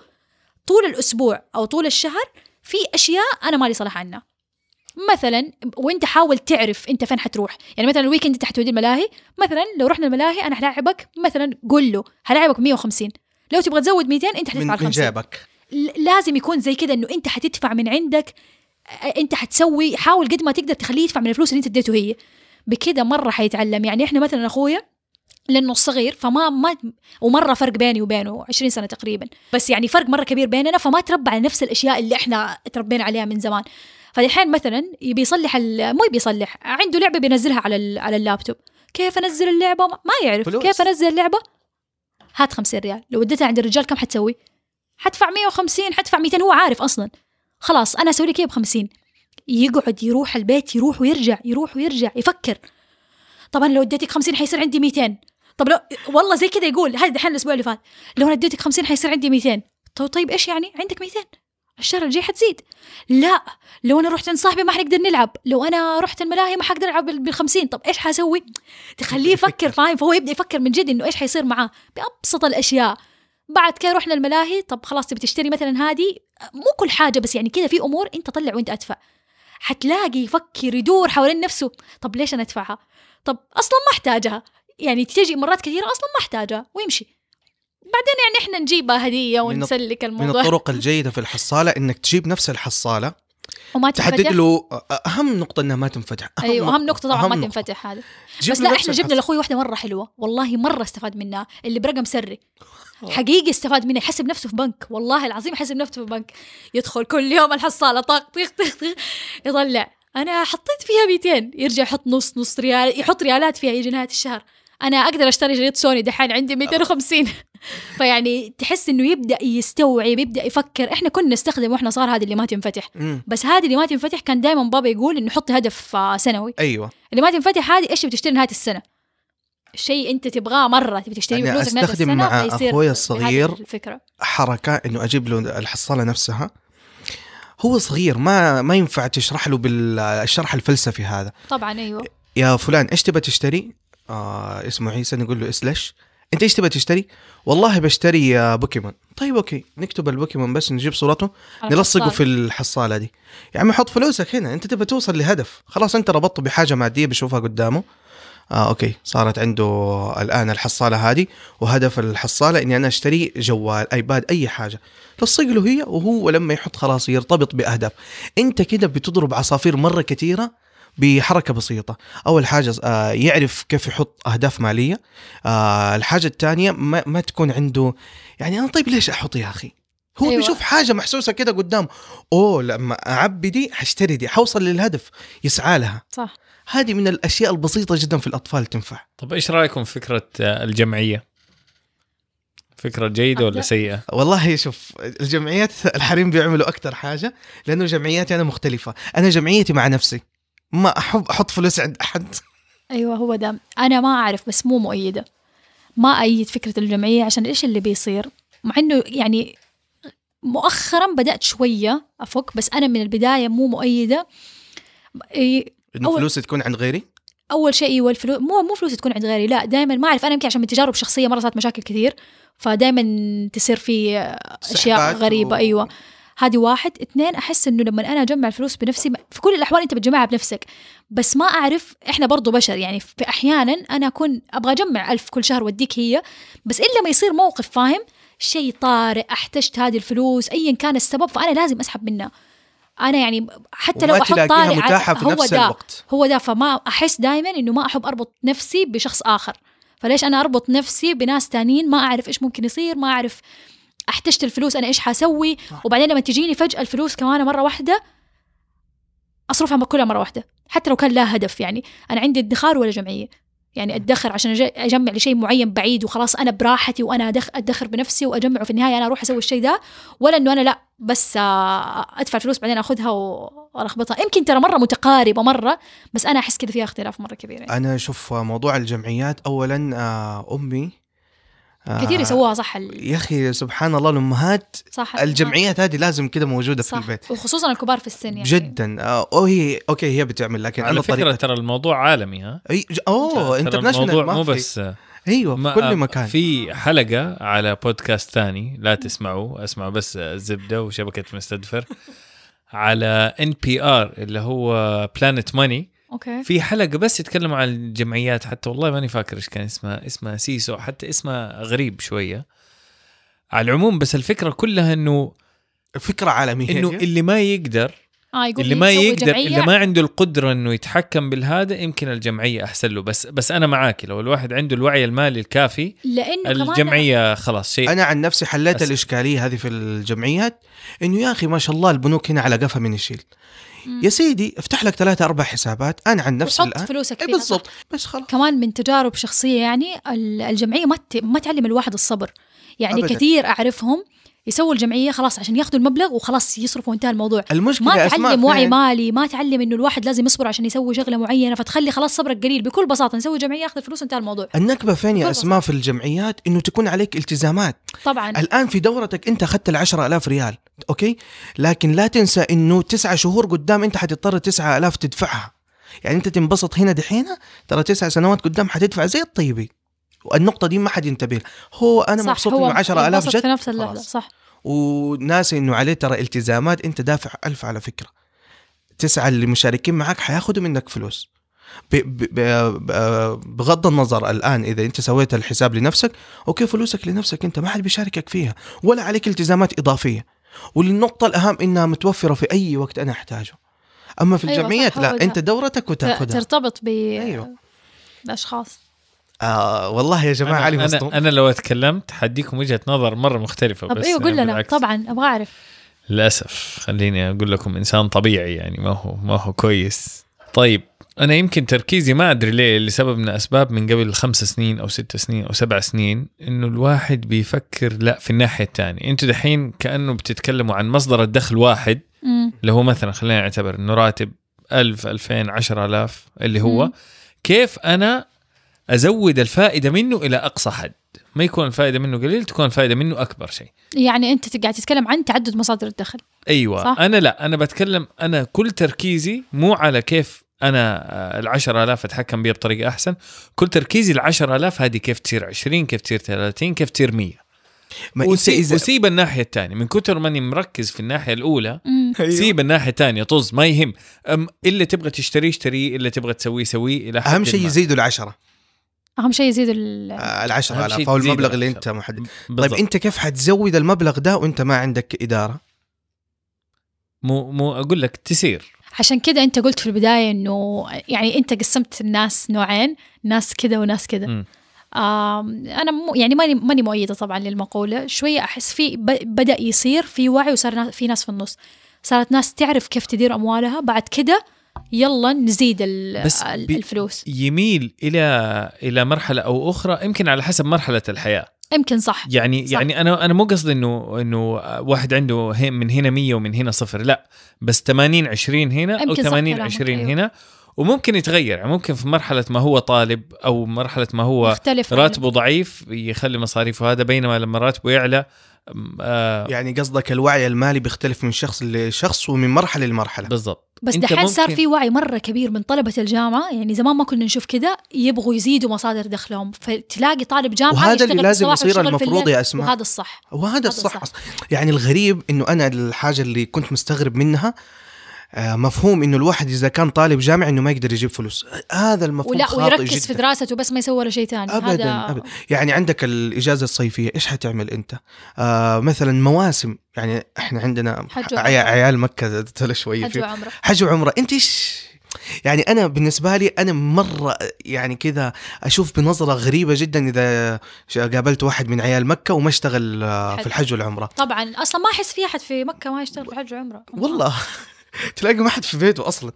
طول الأسبوع أو طول الشهر في أشياء أنا مالي صلاح عنها. مثلا وانت حاول تعرف انت فين حتروح. يعني مثلا الويكند انت حتودي الملاهي مثلا لو رحنا الملاهي أنا حلاعبك مثلا قول له حلاعبك 150 لو تبغى تزود 200 انت من, حتدفع من 50 جيبك. ل- لازم يكون زي كذا إنه انت حتدفع من عندك أ- انت حتسوي حاول قد ما تقدر تخليه يدفع من الفلوس اللي انت اديته هي. بكذا مرة حيتعلم. يعني إحنا مثلا أخويا لأنه صغير فما ما ومرة فرق بيني وبينه 20 سنة تقريبا. بس يعني فرق مرة كبير بيننا فما تربى على نفس الأشياء اللي إحنا تربينا عليها من زمان. فالحين مثلا يبي يصلح ال- مو يبي يصلح عنده لعبة بينزلها على ال- على اللابتوب. كيف أنزل اللعبة؟ ما يعرف. فلوس. كيف أنزل اللعبة؟ هات 50 ريال. لو وديتها عند الرجال كم حتسوي؟ حدفع 150 حدفع 200 هو عارف أصلا. خلاص أنا أسوي لك اياه ب 50 يقعد يروح البيت يروح ويرجع يروح ويرجع يفكر. طب أنا لو اديتك 50 حيصير عندي 200 طب لو والله زي كذا يقول هذا دحين الأسبوع اللي فات. لو أنا اديتك 50 حيصير عندي 200 طيب طيب إيش يعني؟ عندك 200 الشهر الجاي حتزيد. لا لو أنا رحت عند صاحبي ما حنقدر نلعب. لو أنا رحت الملاهي ما حقدر ألعب بال 50 طب إيش حاسوي تخليه يفكر. فاهم؟ فهو يبدأ يفكر من جد إنه إيش حيصير معاه؟ بأبسط الأشياء. بعد كده رحنا الملاهي طب خلاص تبي تشتري مثلا هذه؟ مو كل حاجة بس يعني كذا في أمور أنت طلع وأنت أدفع. حتلاقي يفكر يدور حوالين نفسه. طب ليش أنا أدفعها؟ طب أصلا ما أحتاجها. يعني تجي مرات كثيرة أصلا ما أحتاجها ويمشي. بعدين يعني إحنا نجيبها هدية من ونسلك من الموضوع. الطرق الجيدة في الحصالة إنك تجيب نفس الحصالة وما تحدد تنفتح له أهم نقطة إنها ما تنفتح أيوه أهم نقطة طبعا أهم ما. تنفتح هذا جيب بس لا إحنا جبنا لأخوي واحدة مرة حلوة. والله مرة استفاد منها اللي برقم سري. حقيقي استفاد منها يحسب نفسه في بنك. والله العظيم يحسب نفسه في بنك. يدخل كل يوم الحصالة طق طق طق طق يطلع. أنا حطيت فيها 200 يرجع يحط نص نص ريال يحط ريالات فيها يجي نهاية الشهر. أنا أقدر أشتري شريط سوني دحين عندي 250 فيعني تحس إنه يبدأ يستوعب يبدأ يفكر. إحنا كنا نستخدم وإحنا صار هذه اللي ما تنفتح. مم. بس هذه اللي ما تنفتح كان دائما بابا يقول إنه حط هدف آه، سنوي. أيوه. اللي ما تنفتح هذه إيش بتشتري نهايه السنة؟ شيء أنت تبغاه مرة تبي تشتريه أنا بفلوسك السنة مع بهذه الصغير الفكرة. حركة إنه أجيب له الحصالة نفسها. هو صغير ما ما ينفع تشرح له بالشرح الفلسفي هذا. طبعا أيوه. يا فلان إيش تبى تشتري؟ آه اسمه عيسى نقول له إيش ليش؟ انت إيش تبى تشتري؟ والله بشتري آه، بوكيمون. طيب okay. نكتب البوكيمون بس نجيب صورته نلصقه. في الحصالة دي. يا عمي حط فلوسك هنا. انت تبى توصل لهدف. خلاص انت ربطته بحاجة مادية بيشوفها قدامه. آه okay. صارت عنده الآن الحصالة هذه وهدف الحصالة إني أنا أشتري جوال آيباد أي حاجة. لصق له هي وهو لما يحط خلاص يرتبط بأهداف. انت كده بتضرب عصافير مرة كثيرة بحركة بسيطة أول حاجة آه يعرف كيف يحط أهداف مالية آه الحاجة الثانية ما, ما تكون عنده يعني أنا طيب ليش أحط يا أخي هو أيوة. بيشوف حاجة محسوسة كده قدام أوه لما أعبي دي حاشتري دي حوصل للهدف يسعى لها صح هذه من الأشياء البسيطة جدا في الأطفال تنفع طب إيش رأيكم في فكرة آه، الجمعية؟ فكرة جيدة ولا لا. سيئة؟ والله شوف الجمعيات الحريم بيعملوا أكثر حاجة لأنه جمعياتي أنا مختلفة أنا جمعيتي مع نفسي ما أحب أحط فلوس عند أحد. أيوه هو ده. أنا ما أعرف بس مو مؤيده ما أيد فكرة الجمعية عشان إيش اللي بيصير؟ مع إنه يعني مؤخرا بدأت شوية أفك بس أنا من البداية مو مؤيدة. إنه فلوسي تكون عند غيري؟ أول شيء أيوه الفلوس مو مو فلوس تكون عند غيري لا دائما ما أعرف. أنا يمكن عشان من تجارب شخصية مرة صارت مشاكل كثير فدائما تصير في أشياء غريبه و- أيوه. هذه واحد. اثنين أحس إنه لما أنا أجمع الفلوس بنفسي في كل الأحوال أنت بتجمعها بنفسك. بس ما أعرف إحنا برضو بشر يعني في أحيانا أنا أكون أبغى أجمع ألف كل شهر وأديك هي بس إلا ما يصير موقف فاهم؟ شيء طارئ أحتجت هذه الفلوس ايا كان السبب فأنا لازم أسحب منها. أنا يعني حتى لو أحط طارئ متاحة في هو نفس ده الوقت. هو ده فما أحس دائما إنه ما أحب أربط نفسي بشخص آخر. فليش أنا أربط نفسي بناس تانيين؟ ما أعرف إيش ممكن يصير ما أعرف أحتجت الفلوس أنا إيش حاسوي صح. وبعدين لما تجيني فجأة الفلوس كمان مرة واحدة أصرفها كلها مرة واحدة حتى لو كان لها هدف يعني. أنا عندي ادخار ولا جمعية؟ يعني أدخر عشان أجمع لشيء معين بعيد وخلاص أنا براحتي وأنا أدخر بنفسي وأجمعه في النهاية أنا أروح أسوي الشيء ده. ولا إنه أنا لا بس آه، أدفع فلوس بعدين أخذها وألخبطها. يمكن ترى مرة متقاربة مرة بس أنا أحس كذا فيها اختلاف مرة كبير يعني. أنا شوف موضوع الجمعيات اولا آه، أمي كثير يسووها صح ال- يا أخي سبحان الله الأمهات صح الجمعيات هذه لازم كده موجودة في صح البيت. وخصوصا الكبار في السن يعني. جدا. آه، أو هي okay هي بتعمل لكن على فكرة ترى الموضوع عالمي ها؟ أي أوه international الموضوع مو في. بس أيوه في كل مكان. في حلقة على بودكاست ثاني لا تسمعوا أسمعوا بس الزبده وشبكة مستدفر على NPR اللي هو Planet Money okay في حلقة بس يتكلموا عن الجمعيات حتى والله ماني فاكر إيش كان اسمها اسمها سوسو حتى اسمها غريب شوية على العموم بس الفكرة كلها إنه فكرة عالمية إنه. اللي ما يقدر آه يقول اللي لي ما يقدر جمعية. اللي ما عنده القدرة إنه يتحكم بالهذا يمكن الجمعية أحسن له. بس بس أنا معاك لو الواحد عنده الوعي المالي الكافي لأنه كمان الجمعية خلاص شيء أنا عن نفسي حليت بس- الإشكالية هذه في الجمعيات إنه يا أخي ما شاء الله البنوك هنا على قفا من الشيل. يا سيدي افتح لك ثلاثة أربع حسابات أنا عن نفسي الآن. فلوسك إيه فيها بالضبط. بس خلاص. كمان من تجارب شخصية يعني ال- الجمعية ما ت- ما تعلم الواحد الصبر. يعني أبداً. كثير أعرفهم يسووا الجمعية خلاص عشان ياخذوا المبلغ وخلاص يصرفوا وانتهى الموضوع. المشكلة ما تعلم وعي فين؟ مالي ما تعلم إنه الواحد لازم يصبر عشان يسوي شغلة معينة فتخلي خلاص صبرك قليل. بكل بساطة نسوي جمعية ياخذ الفلوس وانتهى الموضوع. النكبة فين يا بكل أسماء في الجمعيات؟ إنه تكون عليك التزامات. طبعا. الآن في دورتك أنت أخذت العشرة ألاف ريال أوكي؟ لكن لا تنسى إنه تسعة شهور قدام أنت حتضطر تسعة ألاف تدفعها. يعني أنت تنبسط هنا دحين ترى تسع سنوات قدام حتدفع زي الطيبين والنقطة دي ما حد ينتبه لها. هو أنا صح مبسوط إنه 10000 ينبسط جت في نفس اللحظه. صح وناسي إنه عليه ترى التزامات أنت دافع ألف على فكرة تسعة اللي مشاركين معك حياخدوا منك فلوس بغض النظر الآن إذا أنت سويت الحساب لنفسك okay فلوسك لنفسك أنت ما حد بيشاركك فيها ولا عليك التزامات إضافية والنقطة الأهم إنها متوفرة في أي وقت أنا أحتاجه أما في أيوة الجمعيات لا. أنت دورتك وتأخذها ترتبط ب أيوة. الاشخاص آه والله يا جماعة علي أنا, مصدوم أنا, أنا لو اتكلمت حاديكم وجهة نظر مرة مختلفة طب بس أيوه قول لنا. طبعا أبغى أعرف للأسف خليني أقول لكم إنسان طبيعي يعني ما هو ما هو كويس طيب أنا يمكن تركيزي ما أدري ليه لسبب من الأسباب من قبل خمس سنين أو ست سنين أو سبع سنين إنه الواحد بيفكر لا في الناحية الثانية أنتوا دحين كأنه بتتكلموا عن مصدر الدخل واحد. اللي هو مثلا خلينا نعتبر إنه راتب 1000 2000 10000 اللي هو. كيف أنا أزود الفائدة منه إلى أقصى حد. ما يكون الفائدة منه قليل تكون الفائدة منه أكبر شيء. يعني أنت قاعد تتكلم عن تعدد مصادر الدخل. أيوه. صح. أنا لا أنا بتكلم أنا كل تركيزي مو على كيف أنا ال 10000 أتحكم بيها بطريقة أحسن. كل تركيزي ال 10000 هذه كيف تصير 20 كيف تصير 30 كيف تصير 100 ما إنت وسيب, الناحية الثانية. من كثر ماني مركز في الناحية الأولى مم. أيوه. سيب الناحية الثانية. طز ما يهم. أم اللي تبغى تشتريه اشتريه اللي تبغى تسويه سويه إلى حد أهم شيء. يزيدوا العشرة. اهم شيء يزيد ال... آه، العشرة أهم آلاف شيء أو المبلغ اللي. أنت محدد. بالضبط. طيب أنت كيف حتزود المبلغ ده وأنت ما عندك إدارة؟ مو مو أقول لك تسير. عشان كده أنت قلت في البداية إنه يعني أنت قسمت الناس نوعين ناس كذا وناس كذا. أنا مو يعني ماني ماني مؤيدة طبعا للمقولة شوية أحس في بدأ يصير في وعي وصار في ناس في النص. صارت ناس تعرف كيف تدير أموالها بعد كده يلا نزيد بس الفلوس. يميل إلى إلى مرحلة أو أخرى يمكن على حسب مرحلة الحياة. يمكن صح. يعني صح. يعني أنا أنا مو قصدي انه إنه واحد عنده من هنا 100 ومن هنا صفر لا. بس 80 20 هنا أو يمكن صح 80 كلامك، 20 أيوه. هنا وممكن يتغير. يعني ممكن في مرحلة ما هو طالب أو مرحلة ما هو راتبه ضعيف يخلي مصاريفه هذا بينما لما راتبه يعلى آه يعني قصدك الوعي المالي بيختلف من شخص لشخص ومن مرحلة لمرحلة بالضبط بس دحين صار في وعي مرة كبير من طلبة الجامعة يعني زمان ما كنا نشوف كده يبغوا يزيدوا مصادر دخلهم فتلاقي طالب جامعة وهذا اللي لازم يصير المفروض يا أسماء. وهذا الصح وهذا هذا الصح صح. يعني الغريب إنه أنا الحاجة اللي كنت مستغرب منها مفهوم إنه الواحد إذا كان طالب جامعي إنه ما يقدر يجيب فلوس. هذا المفهوم ولا خاطئ ويركز جدا. في دراسته بس ما يسوي ولا شيء ثاني. ابدا هذا ابدا. يعني عندك الإجازة الصيفية إيش حتعمل أنت؟ آه مثلا مواسم. يعني إحنا عندنا حج عيال. عيال مكة شوية حج في وعمره حج وعمره أنت إيش؟ يعني أنا بالنسبة لي أنا مرة يعني كذا أشوف بنظرة غريبة جدا إذا قابلت واحد من عيال مكة وما اشتغل آه، في حج. الحج والعمره طبعا. أصلا ما أحس في أحد في مكة ما يشتغل في حج وعمره والله. تلاقي ما حد في بيته أصلا.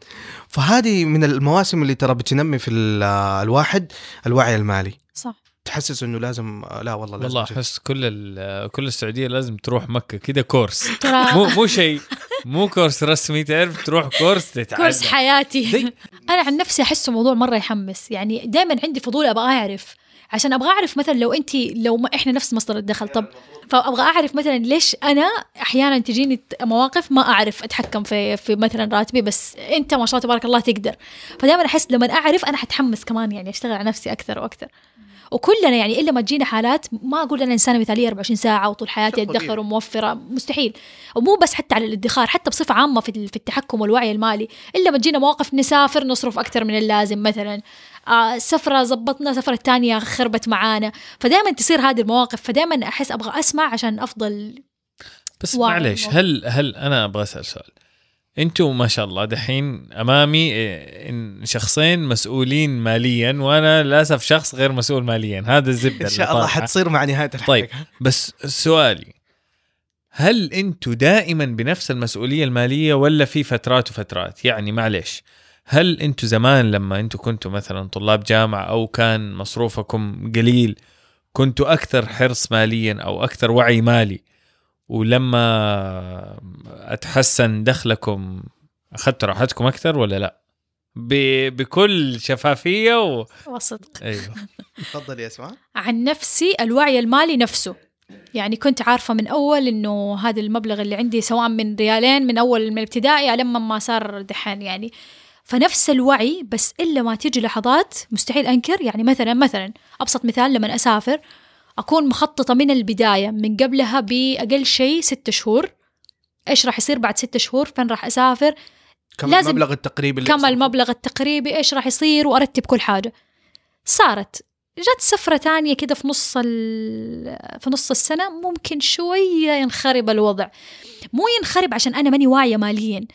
فهذه من المواسم اللي ترى بتنمي في ال- الواحد الوعي المالي. صح. تحسس إنه لازم لا والله لازم والله. أحس كل ال- كل السعودية لازم تروح مكة كذا كورس. مو مو شيء مو كورس رسمي تعرف تروح كورس تتعلم. كورس حياتي. أنا عن نفسي أحسه موضوع مرة يحمس. يعني دائما عندي فضول أبغى أعرف عشان أبغى أعرف مثلا لو انت لو ما إحنا نفس مصدر الدخل طب فأبغى أعرف مثلا ليش أنا أحيانا تجيني مواقف ما أعرف أتحكم في في مثلا راتبي بس أنت ما شاء الله تبارك الله تقدر. فدائما أحس لما أعرف أنا حتحمس كمان يعني أشتغل على نفسي أكثر وأكثر. وكلنا يعني إلا ما تجينا حالات ما أقول أنا إنسانة مثالية 24 ساعة وطول حياتي. ادخر وموفرة مستحيل. ومو بس حتى على الادخار حتى بصفة عامة في في التحكم والوعي المالي. إلا ما تجينا مواقف نسافر نصرف أكثر من اللازم مثلا. آه سفرة زبطنا سفرة تانية خربت معانا. فدائما تصير هذه المواقف فدائما أحس أبغى أسمع عشان أفضل بس معليش. هل هل أنا أبغى أسأل سؤال؟ أنتم ما شاء الله دحين أمامي إيه، إن شخصين مسؤولين ماليا وأنا للأسف شخص غير مسؤول ماليا. هذا الزبدة إن شاء الله. حتصير مع نهاية الحلقة. طيب بس سؤالي هل أنتم دائما بنفس المسؤولية المالية ولا في فترات وفترات؟ يعني معليش هل أنتم زمان لما أنتم كنتوا مثلا طلاب جامعة أو كان مصروفكم قليل كنتوا أكثر حرص ماليا أو أكثر وعي مالي؟ ولما أتحسن دخلكم أخذتوا راحتكم أكثر ولا لا؟ ب- بكل شفافية و... وصدق. أيوه. تفضل يا اسماء عن نفسي الوعي المالي نفسه. يعني كنت عارفة من أول إنه هذا المبلغ اللي عندي سواء من ريالين من أول من الابتدائي لما ما صار دحين يعني. فنفس الوعي بس إلا ما تيجي لحظات مستحيل أنكر. يعني مثلا مثلا أبسط مثال لما أسافر أكون مخططة من البداية من قبلها بأقل شيء ستة شهور. إيش راح يصير بعد ستة شهور؟ فين راح أسافر؟ كم لازم- المبلغ التقريبي اللي كم؟ المبلغ التقريبي؟ إيش راح يصير؟ وأرتب كل حاجة. صارت. جت سفرة تانية كده في نص ال- في نص السنة ممكن شوية ينخرب الوضع. مو ينخرب عشان أنا ماني واعية ماليا.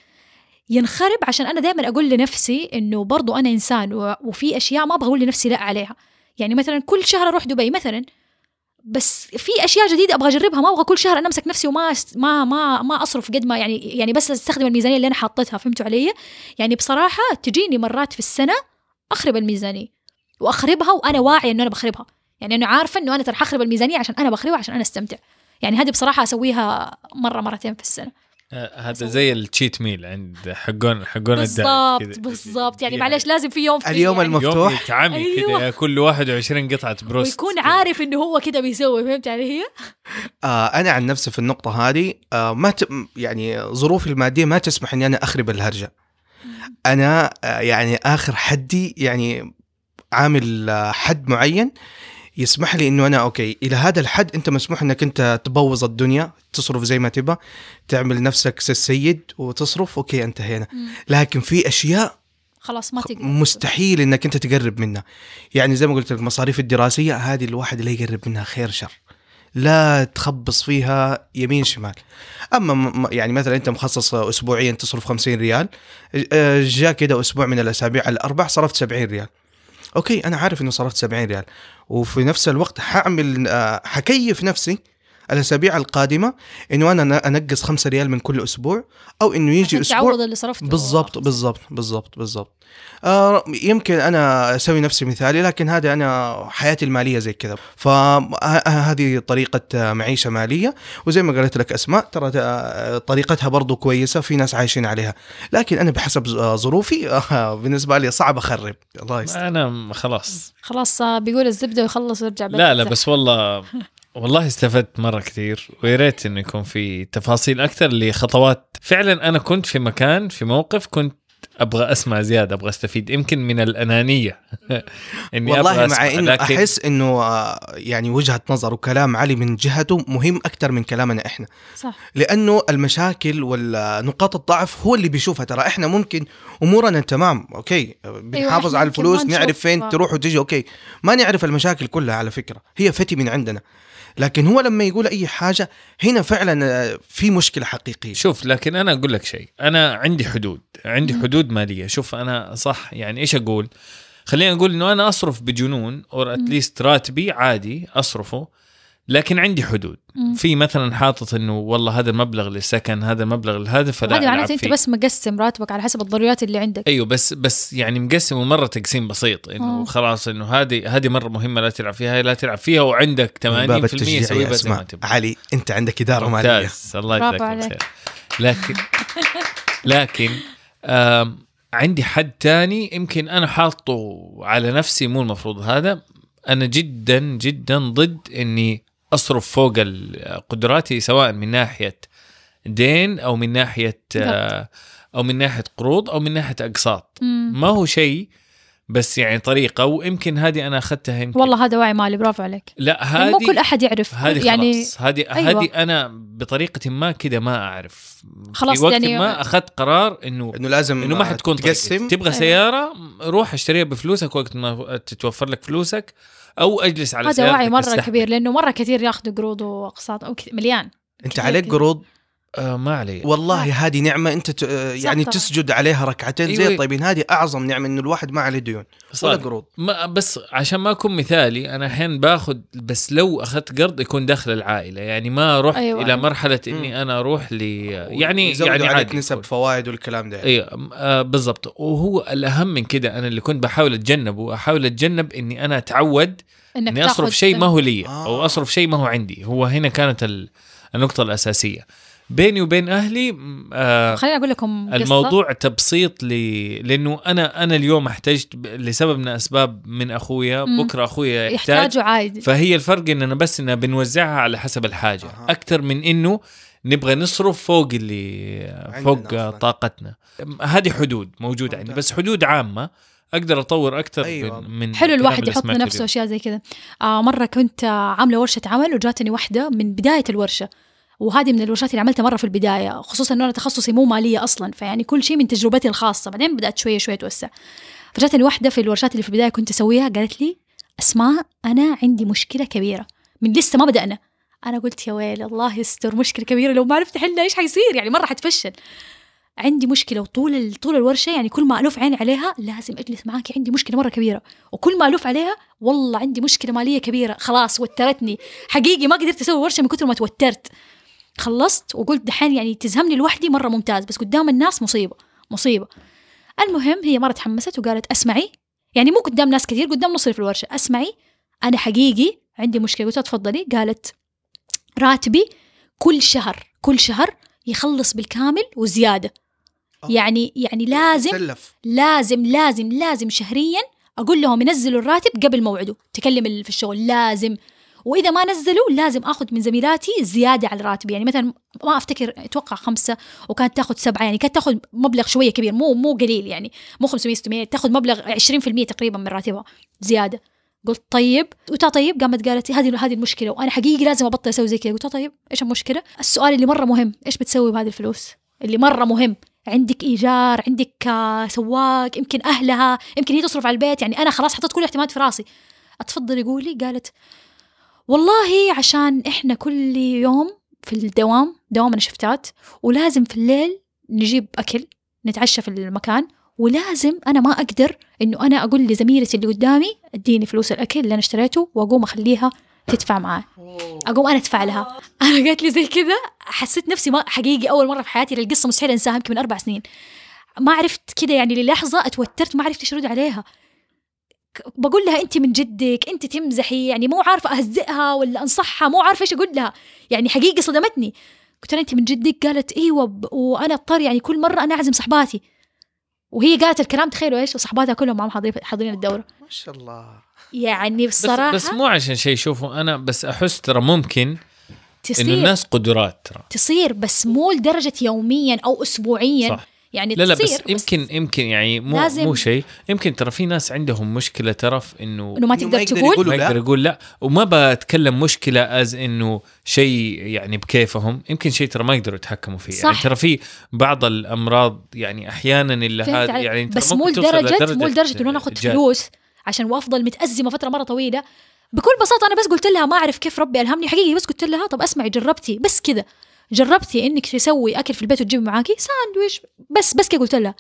ينخرب عشان أنا دائما أقول لنفسي إنه برضو أنا إنسان و- وفي أشياء ما أبغى أقول لنفسي لا عليها. يعني مثلا كل شهر أروح دبي مثلا بس في أشياء جديدة أبغى أجربها ما أبغى كل شهر أنا أمسك نفسي وما ما ما ما أصرف قد ما يعني يعني بس أستخدم الميزانية اللي أنا حاطتها فهمتوا علي؟ يعني بصراحة تجيني مرات في السنة أخرب الميزانية وأخربها وأنا واعية إنه أنا بخربها. يعني أنا عارفة إنه أنا ترى حخرب الميزانية عشان أنا بخربها عشان أنا أستمتع. يعني هذه بصراحة أسويها مرة مرتين في السنة. هذا زي ال cheat meal عند حقون حقون بالضبط كذا. بالضبط. يعني دي- معلش لازم في يوم في اليوم يعني. الم- يوم أيوة. كذا كل 21 قطعة بروست ويكون عارف إنه هو كده بيسوي فهمت علي؟ هي؟ آه أنا عن نفسي في النقطة هذه آه ما ت... يعني ظروفي المادية ما تسمح إني أنا أخرب الهرجة. أنا آه يعني آخر حدي يعني عامل آه حد معين يسمح لي إنه أنا okay إلى هذا الحد أنت مسموح إنك أنت تبوظ الدنيا تصرف زي ما تبى تعمل نفسك السيد وتصرف okay انتهينا لكن في أشياء خلاص ما تقدر. مستحيل إنك أنت تقرب منها. يعني زي ما قلت لك المصاريف الدراسية هذه الواحد اللي يقرب منها خير شر. لا تخبص فيها يمين شمال. أما يعني مثلا أنت مخصص اسبوعيا تصرف 50 ريال آه، جاء كده أسبوع من الأسابيع الأربع صرفت 70 ريال. أوكي أنا عارف إنه صرفت 70 ريال. وفي نفس الوقت آه، حكيف نفسي الأسابيع القادمة إنه أنا أنقص 5 ريال من كل أسبوع أو إنه يجي أسبوع تعوض اللي صرفته. بالضبط بالضبط بالضبط بالضبط. آه يمكن أنا أسوي نفسي مثالي لكن هذا أنا حياتي المالية زي كذا. فهذه طريقة معيشة مالية. وزي ما قالت لك أسماء ترى آه، طريقتها برضو كويسة في ناس عايشين عليها. لكن أنا بحسب ظروفي آه، بالنسبة لي صعب أخرب. الله يستر. أنا خلاص. خلاص آه، بيقول الزبدة ويخلص ويرجع لا لا بس والله والله استفدت مرة كثير ويا ريت إنه يكون في تفاصيل أكثر لخطوات. فعلا أنا كنت في مكان في موقف كنت أبغى أسمع زيادة أبغى أستفيد يمكن من الأنانية. إني والله أبغى مع إنه لكن أحس إنه آه، يعني وجهة نظر وكلام علي من جهته مهم أكثر من كلامنا إحنا. صح. لأنه المشاكل والنقاط الضعف هو اللي بيشوفها. ترى إحنا ممكن أمورنا تمام okay. بنحافظ إحنا على الفلوس نعرف فين تروح وتجي okay. ما نعرف المشاكل كلها على فكرة هي فتي من عندنا. لكن هو لما يقول أي حاجة هنا فعلا آه، في مشكلة حقيقية. شوف لكن أنا أقول لك شيء أنا عندي حدود عندي حدود مالية. شوف أنا صح يعني إيش أقول؟ خلينا نقول إنه أنا أصرف بجنون أو at least راتبي عادي أصرفه. لكن عندي حدود مم. في مثلا حاطط إنه والله هذا المبلغ للسكن هذا المبلغ لهذا فلا ألعب معناته أنت. بس مقسم راتبك على حسب الضروريات اللي عندك أيوه بس بس يعني مقسمه مره تقسيم بسيط إنه آه. خلاص إنه هذه هذه مرة مهمة لا تلعب فيها لا تلعب فيها وعندك 80% من باب التشجيع سوي بس ما تبغى علي أنت عندك إدارة مالية ممتاز الله يجزاك. الخير لكن لكن آم عندي حد تاني يمكن أنا حاطه على نفسي مو المفروض هذا أنا جدا جدا ضد إني أصرف فوق قدراتي سواء من ناحية دين أو من ناحية آه، أو من ناحية قروض أو من ناحية أقساط. ما هو شيء بس يعني طريقة ويمكن هذه أنا أخذتها يمكن. والله هذا وعي مالي برافو عليك. لا يعني مو كل هذه أحد يعرف. هذه يعني خلاص هذه أيوة. هذه أنا بطريقه ما كذا ما أعرف. خلاص في وقت يعني- ما أخذت قرار إنه إنه لازم إنه ما حتكون تقسم تقسم. تبغى أيوة. سيارة روح اشتريها بفلوسك وقت ما تتوفر لك فلوسك. أو أجلس على هذا وعي مرة. كبير لأنه مرة كثير ياخذوا قروض وأقساط مليان أنت عليك. قروض آه ما علي والله هذه نعمة أنت ت... آه، يعني طبعاً. تسجد عليها ركعتين زي. الطيبين هذه أعظم نعمة انه الواحد ما عليه ديون ولا. قروض ما بس عشان ما أكون مثالي أنا أحيانا باخذ بس لو أخذت قرض يكون داخل العائلة يعني ما رحت أيوة. أيوة. إلى. مرحله إني أنا أروح ل يعني يعني عليك عادي نسب. فوائد والكلام ده أيوه آه بالضبط وهو الأهم من كده أنا اللي كنت بحاول اتجنبه احاول أتجنب إني أنا أتعود إنك إني أصرف تاخذ شيء ما هو لي آه. أو أصرف شيء ما هو عندي هو هنا كانت ال- النقطة الأساسية بيني وبين أهلي آه خليني أقول لكم قصة. الموضوع تبسيط لي لأنه أنا أنا اليوم احتجت لسبب من اسباب من أخويا مم. بكرة أخويا يحتاج يحتاجوا عادي فهي الفرق اننا بس اننا بنوزعها على حسب الحاجة أها. أكثر من إنه نبغى نصرف فوق اللي فوق أصلاً. طاقتنا هذه حدود موجودة عندي. بس حدود عامة أقدر أطور أكثر أيوة. من, من حلو الواحد يحط لنفسه. أشياء زي كذا آه مرة كنت عاملة ورشة عمل وجاتني واحدة من بداية الورشة وهذه من الورشات اللي عملتها مرة في البداية خصوصا إنه أنا تخصصي مو مالية أصلا فيعني كل شيء من تجربتي الخاصة. بعدين بدأت شوية شوية أتوسع. فجأتني واحدة في الورشات اللي في البداية كنت أسويها قالت لي أسماء أنا عندي مشكلة كبيرة. من لسه ما بدأنا. أنا قلت يا ويلي الله يستر مشكلة كبيرة. لو ما عرفت احلها إيش حيصير؟ يعني مرة حتفشل. عندي مشكلة. وطول طول الورشة يعني كل ما الف عيني عليها لازم أجلس معاكي عندي مشكلة مرة كبيرة. وكل ما الف عليها والله عندي مشكلة مالية كبيرة. خلاص وترتني. حقيقي ما قدرت أسوي ورشة من كثر ما توترت. خلصت وقلت دحين يعني تزهمني لوحدي مرة ممتاز بس قدام الناس مصيبة مصيبة. المهم هي مرة تحمست وقالت أسمعي. يعني مو قدام ناس كثير قدام نص اللي في الورشة. أسمعي أنا حقيقي عندي مشكلة. قلت تفضلي. قالت راتبي كل شهر كل شهر يخلص بالكامل وزيادة. آه. يعني يعني لازم سلف لازم لازم لازم شهريا أقول لهم ينزلوا الراتب قبل موعده. تكلم في الشغل لازم وإذا ما نزلوا لازم آخذ من زميلاتي زيادة على راتبي يعني مثلا ما أفتكر أتوقع خمسة وكانت تأخذ سبعة. يعني كانت تأخذ مبلغ شوية كبير مو مو قليل. يعني مو 500 600 تأخذ مبلغ 20% تقريبا من راتبها زيادة. قلت طيب. قلت طيب؟ قامت قالت هذه هذه المشكلة وأنا حقيقي لازم أبطل أسوي زي كذا. قلت طيب إيش المشكلة؟ السؤال اللي مرة مهم إيش بتسوي بهذه الفلوس؟ اللي مرة مهم عندك إيجار عندك آه، سواق يمكن أهلها يمكن هي تصرف على البيت. يعني أنا خلاص حطيت كل الاعتماد في راسي. أتفضلي قولي قالت والله عشان إحنا كل يوم في الدوام دوامنا شفتات ولازم في الليل نجيب أكل نتعشى في المكان ولازم أنا ما أقدر إنه أنا أقول لزميلتي اللي قدامي اديني فلوس الأكل اللي أنا اشتريته وأقوم أخليها تدفع معاه أقوم أنا أدفع لها. أنا قالت لي زي كذا حسيت نفسي ما حقيقي أول مرة في حياتي القصة مستحيل أنساها يمكن من أربع سنين. ما عرفت كذا يعني للحظة اتوترت ما عرفت إيش أرد عليها. بقول لها أنت من جدك أنت تمزحي يعني مو عارفة أهزئها ولا أنصحها مو عارفة إيش أقول لها. يعني حقيقي صدمتني. قلت لها أنت من جدك؟ قالت إيوه وأنا أضطر يعني كل مرة أنا أعزم صحباتي. وهي قالت الكلام تخيلوا إيش؟ وصحباتها كلهم معهم حاضرين حاضرين الدورة. ما شاء الله. يعني بس, بصراحة بس مو عشان شيء شوفوا أنا بس أحس ترى ممكن انه تصير. الناس قدرات ترى. تصير بس مو لدرجة يوميا أو اسبوعيا. صح. يعني لا لا بس يمكن يمكن يعني مو لازم- مو شيء يمكن ترى في ناس عندهم مشكلة ترى في انه إنه ما تقدر تقول ما لا. يقدر يقول لا وما بتكلم مشكلة از إنه شيء يعني بكيفهم يمكن شيء ترى ما يقدروا يتحكموا فيه يعني صح. ترى في بعض الأمراض يعني أحيانا اللي هذا؟ يعني بس مو لدرجه مو لدرجة إنه أنا آخذ. فلوس عشان وأفضل متأزمة فترة مرة طويلة بكل بساطة أنا بس قلت لها ما أعرف كيف ربي ألهمني حقيقي بس قلت لها طب أسمعي جربتي بس كذا جربتي إنك تسوي أكل في البيت وتجيبي معاكي؟ ساندويش. بس بس كذا قلت لها.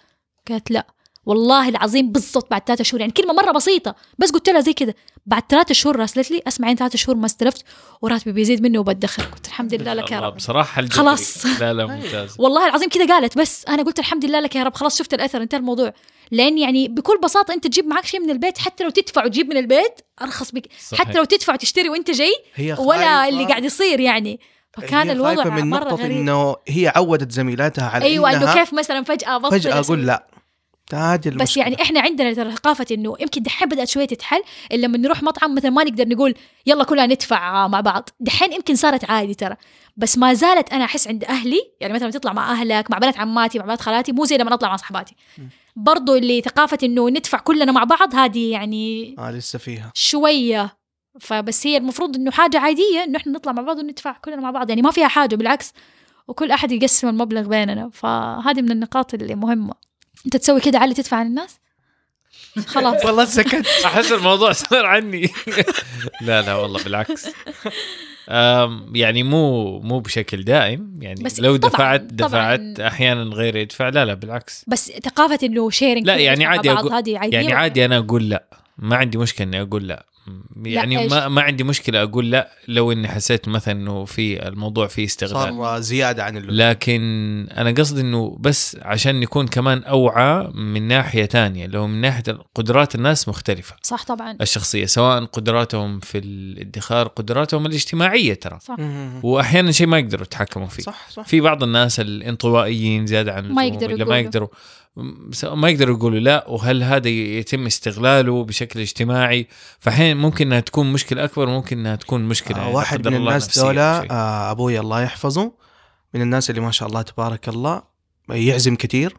قالت لا. والله العظيم بالضبط بعد ثلاثة شهور يعني كلمة مرة بسيطة. بس قلت لها زي كذا بعد ثلاثة شهور راسلت لي اسمعي ثلاثة شهور ما استلفت وراتبي بيزيد مني وبدخر. قلت الحمد لله لك يا رب. بصراحة الجبري. خلاص. لا لا ممتاز. والله العظيم كذا قالت. بس أنا قلت الحمد لله لك يا رب. خلاص شفت الأثر انتهى الموضوع. لأن يعني بكل بساطة أنت تجيب معك شيء من البيت حتى لو تدفع وتجيب من البيت أرخص بك. صحيح. حتى لو تدفع وتشتري وأنت جاي هي ولا اللي قاعد يصير يعني. فكان الوضع من مرة نقطة غريب. إنه هي عودت زميلاتها على أيوه إنه كيف مثلا فجأة بطل فجأة. أقول لا. هذه بس يعني إحنا عندنا ترى ثقافه إنه يمكن دحين بدأت شوية تتحل إلا لما نروح مطعم مثلا ما نقدر نقول يلا كلنا ندفع مع بعض. دحين يمكن صارت عادي ترى. بس ما زالت أنا أحس عند أهلي يعني مثلا تطلع مع أهلك مع بنات عماتي مع بنات خالاتي مو زي لما اطلع مع صحباتي. برضو اللي ثقافة إنه ندفع كلنا مع بعض هذه يعني آه لسه فيها. شوية فبس هي المفروض إنه حاجة عادية إنه إحنا نطلع مع بعض وندفع كلنا مع بعض يعني ما فيها حاجة بالعكس وكل أحد يقسم المبلغ بيننا. فهذه من النقاط اللي مهمة. أنت تسوي كده علي تدفع عن الناس؟ خلاص. والله سكت. أحس الموضوع صار عني. لا لا والله بالعكس. يعني مو مو بشكل دائم. يعني بس لو طبعاً- دفعت طبعاً. دفعت أحيانا غير يدفع لا لا بالعكس. بس ثقافة إنه شيرنج لا يعني عادي أقول- عادية يعني عادي أنا أقول لا. ما عندي مشكلة إني أقول لا. يعني؟ ما ما عندي مشكلة أقول لا لو إني حسيت مثلا إنه في الموضوع فيه استغلال. صار زيادة عن اللزوم. لكن أنا قصدي إنه بس عشان نكون كمان أوعى من ناحية تانية لو من ناحية قدرات الناس مختلفة. صح طبعا. الشخصية سواء قدراتهم في الادخار قدراتهم الاجتماعية ترى. صح. واحيانا شيء ما يقدروا يتحكموا فيه. صح صح. في بعض الناس الانطوائيين زيادة عن ما اللزوم يقدروا اللي ما يقولوا. يقدروا. ما يقدروا يقولوا لا وهل هذا يتم استغلاله بشكل اجتماعي؟ فحين ممكن إنها تكون مشكلة أكبر ممكن إنها تكون مشكلة آه واحد من الناس دولة. آه أبوي الله يحفظه. من الناس اللي ما شاء الله تبارك الله يعزم كثير.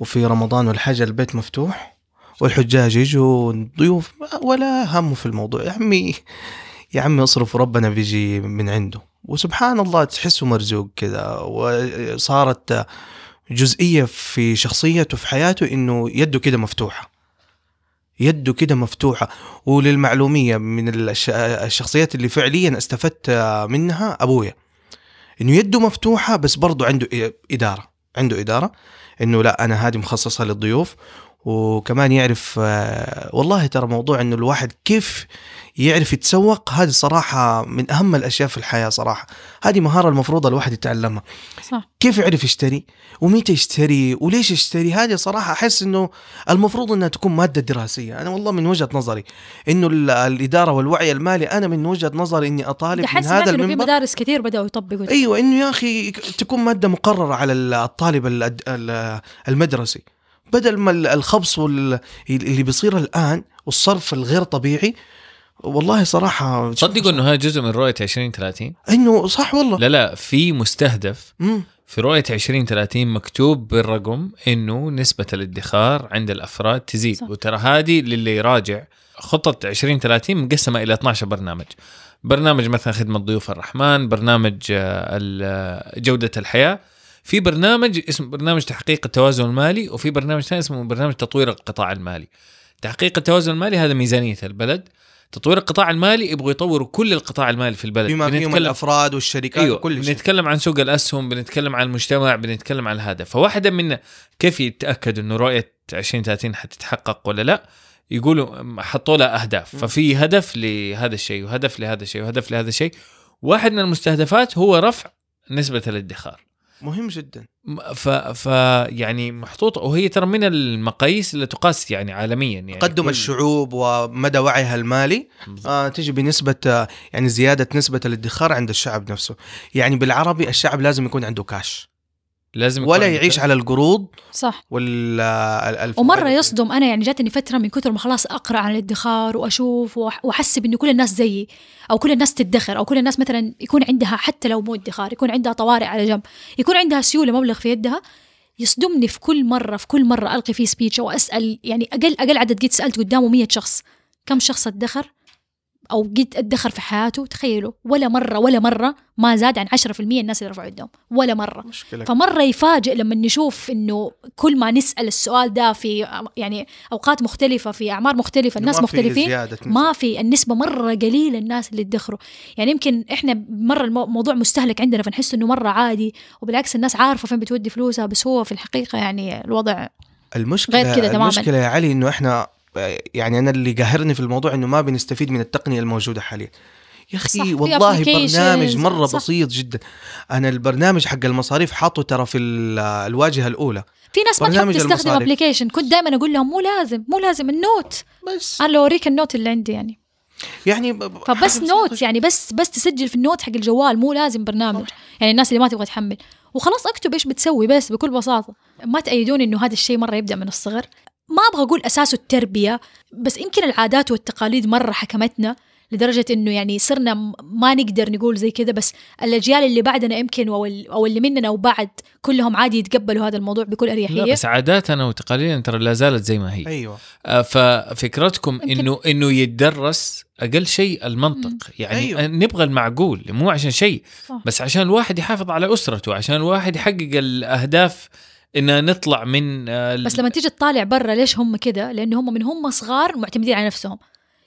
وفي رمضان والحاجة البيت مفتوح والحجاج يجوا ضيوف ولا همه في الموضوع. يا عمي يا عمي اصرف وربنا بيجي من عنده. وسبحان الله تحسه مرزوق كذا وصارت جزئية في شخصيته في حياته إنه يده كده مفتوحة. يده كده مفتوحة. وللمعلومية من الش- الشخصيات اللي فعليا استفدت منها أبويا. إنه يده مفتوحة بس برضو عنده إدارة. عنده إدارة إنه لا أنا هذه مخصصة للضيوف. وكمان يعرف آه، والله ترى موضوع إنه الواحد كيف يعرف يتسوق. هذه صراحة من أهم الأشياء في الحياة صراحة. هذه مهارة المفروض الواحد يتعلمها. صح. كيف يعرف يشتري؟ ومتى يشتري؟ وليش يشتري؟ هذه صراحة أحس أنه المفروض أنها تكون مادة دراسية. أنا والله من وجهة نظري أنه ال- الإدارة والوعي المالي أنا من وجهة نظري أني أطالب من هذا إنه في المنبر. مدارس كثير بدأوا يطبقوا. أيوه إنه يا أخي تكون مادة مقررة على الطالب ال- ال- المدرسي. بدل ما ال- الخبص اللي بيصير الآن والصرف الغير طبيعي والله صراحة تصدقوا إنه هذا جزء من رؤية 2030 إنه صح والله. لا لا في مستهدف مم. في رؤية 2030 مكتوب بالرقم إنه نسبة الادخار عند الأفراد تزيد. صح. وترى هذه للي يراجع خطة 2030 مقسمة إلى 12 برنامج. برنامج مثلا خدمة ضيوف الرحمن برنامج آه، ال- آه، جودة الحياة. في برنامج اسمه برنامج تحقيق التوازن المالي وفي برنامج ثاني اسمه برنامج تطوير القطاع المالي. تحقيق التوازن المالي هذا ميزانية البلد. تطوير القطاع المالي يبغوا يطوروا كل القطاع المالي في البلد. بما فيهم الأفراد والشركات أيوه وكل شيء. بنتكلم عن سوق الأسهم بنتكلم عن المجتمع بنتكلم عن هذا فواحدة من كيف يتأكد إنه رؤية 2030 حتتحقق ولا لا؟ يقولوا حطوا لها أهداف. ففي هدف لهذا الشيء وهدف لهذا الشيء وهدف لهذا الشيء. واحد من المستهدفات هو رفع نسبة الادخار. مهم جدا. ف, ف يعني محطوطه وهي ترى من المقاييس اللي تقاس يعني عالميا يعني تقدم كل- الشعوب ومدى وعيها المالي. آه تجي بنسبة آه يعني زيادة نسبة الادخار عند الشعب نفسه. يعني بالعربي الشعب لازم يكون عنده كاش لازم يكون ولا يعيش على القروض صح. وال ومرة يصدم أنا يعني جاتني فترة من كثر ما خلاص أقرأ عن الادخار وأشوف وأحسب إنه كل الناس زيي أو كل الناس تدخر أو كل الناس مثلا يكون عندها حتى لو مو ادخار يكون عندها طوارئ على جنب يكون عندها سيولة مبلغ في يدها يصدمني في كل مرة في كل مرة ألقي فيه سبيتش أو أسأل يعني أقل أقل عدد قد سألت قدامه 100 شخص كم شخص ادخر؟ أو قد أدخر في حياته تخيلوا ولا مرة ولا مرة ما زاد عن 10% الناس اللي رفعوا يدهم ولا مرة. مشكلة. فمرة يفاجئ لما نشوف إنه كل ما نسأل السؤال ده في يعني أوقات مختلفة في أعمار مختلفة الناس ما في مختلفين زيادة ما في النسبة مرة قليلة الناس اللي يدخروا يعني يمكن إحنا مرة المو- الموضوع مستهلك عندنا فنحس إنه مرة عادي وبالعكس الناس عارفة فين بتودي فلوسها بس هو في الحقيقة يعني الوضع المشكلة غير كده تماماً. المشكلة يا علي إنه إحنا يعني أنا اللي قاهرني في الموضوع إنه ما بنستفيد من التقنية الموجودة حاليا. يا أخي والله برنامج مرة صح. بسيط جدا. أنا البرنامج حق المصاريف حاطه ترى في ال- الواجهة الأولى. في ناس ما تحب تستخدم. application كنت دائما أقول لهم مو لازم مو لازم ال note. بس. أنا لو أوريك ال note اللي عندي يعني. يعني فبس note يعني بس بس تسجل في ال note حق الجوال مو لازم برنامج. يعني الناس اللي ما تبغى تحمل. وخلاص أكتب إيش بتسوي بس بكل بساطة. ما تأيدوني إنه هذا الشيء مرة يبدأ من الصغر. ما أبغى أقول اساسه التربية بس يمكن العادات والتقاليد مرة حكمتنا لدرجة إنه يعني صرنا ما نقدر نقول زي كذا بس الأجيال اللي بعدنا يمكن أو ال- أو اللي مننا وبعد كلهم عادي يتقبلوا هذا الموضوع بكل لا اريحيه بس عاداتنا وتقاليدنا ترى لا زالت زي ما هي أيوه آه، ففكرتكم إنه إنه يتدرس أقل شيء المنطق مم. يعني أيوه. نبغى المعقول مو عشان شيء. بس عشان الواحد يحافظ على أسرته عشان الواحد يحقق الأهداف إن نطلع من آه، ال- بس لما تيجي تطالع برا ليش هم كذا لأنه هم من هم صغار معتمدين على نفسهم.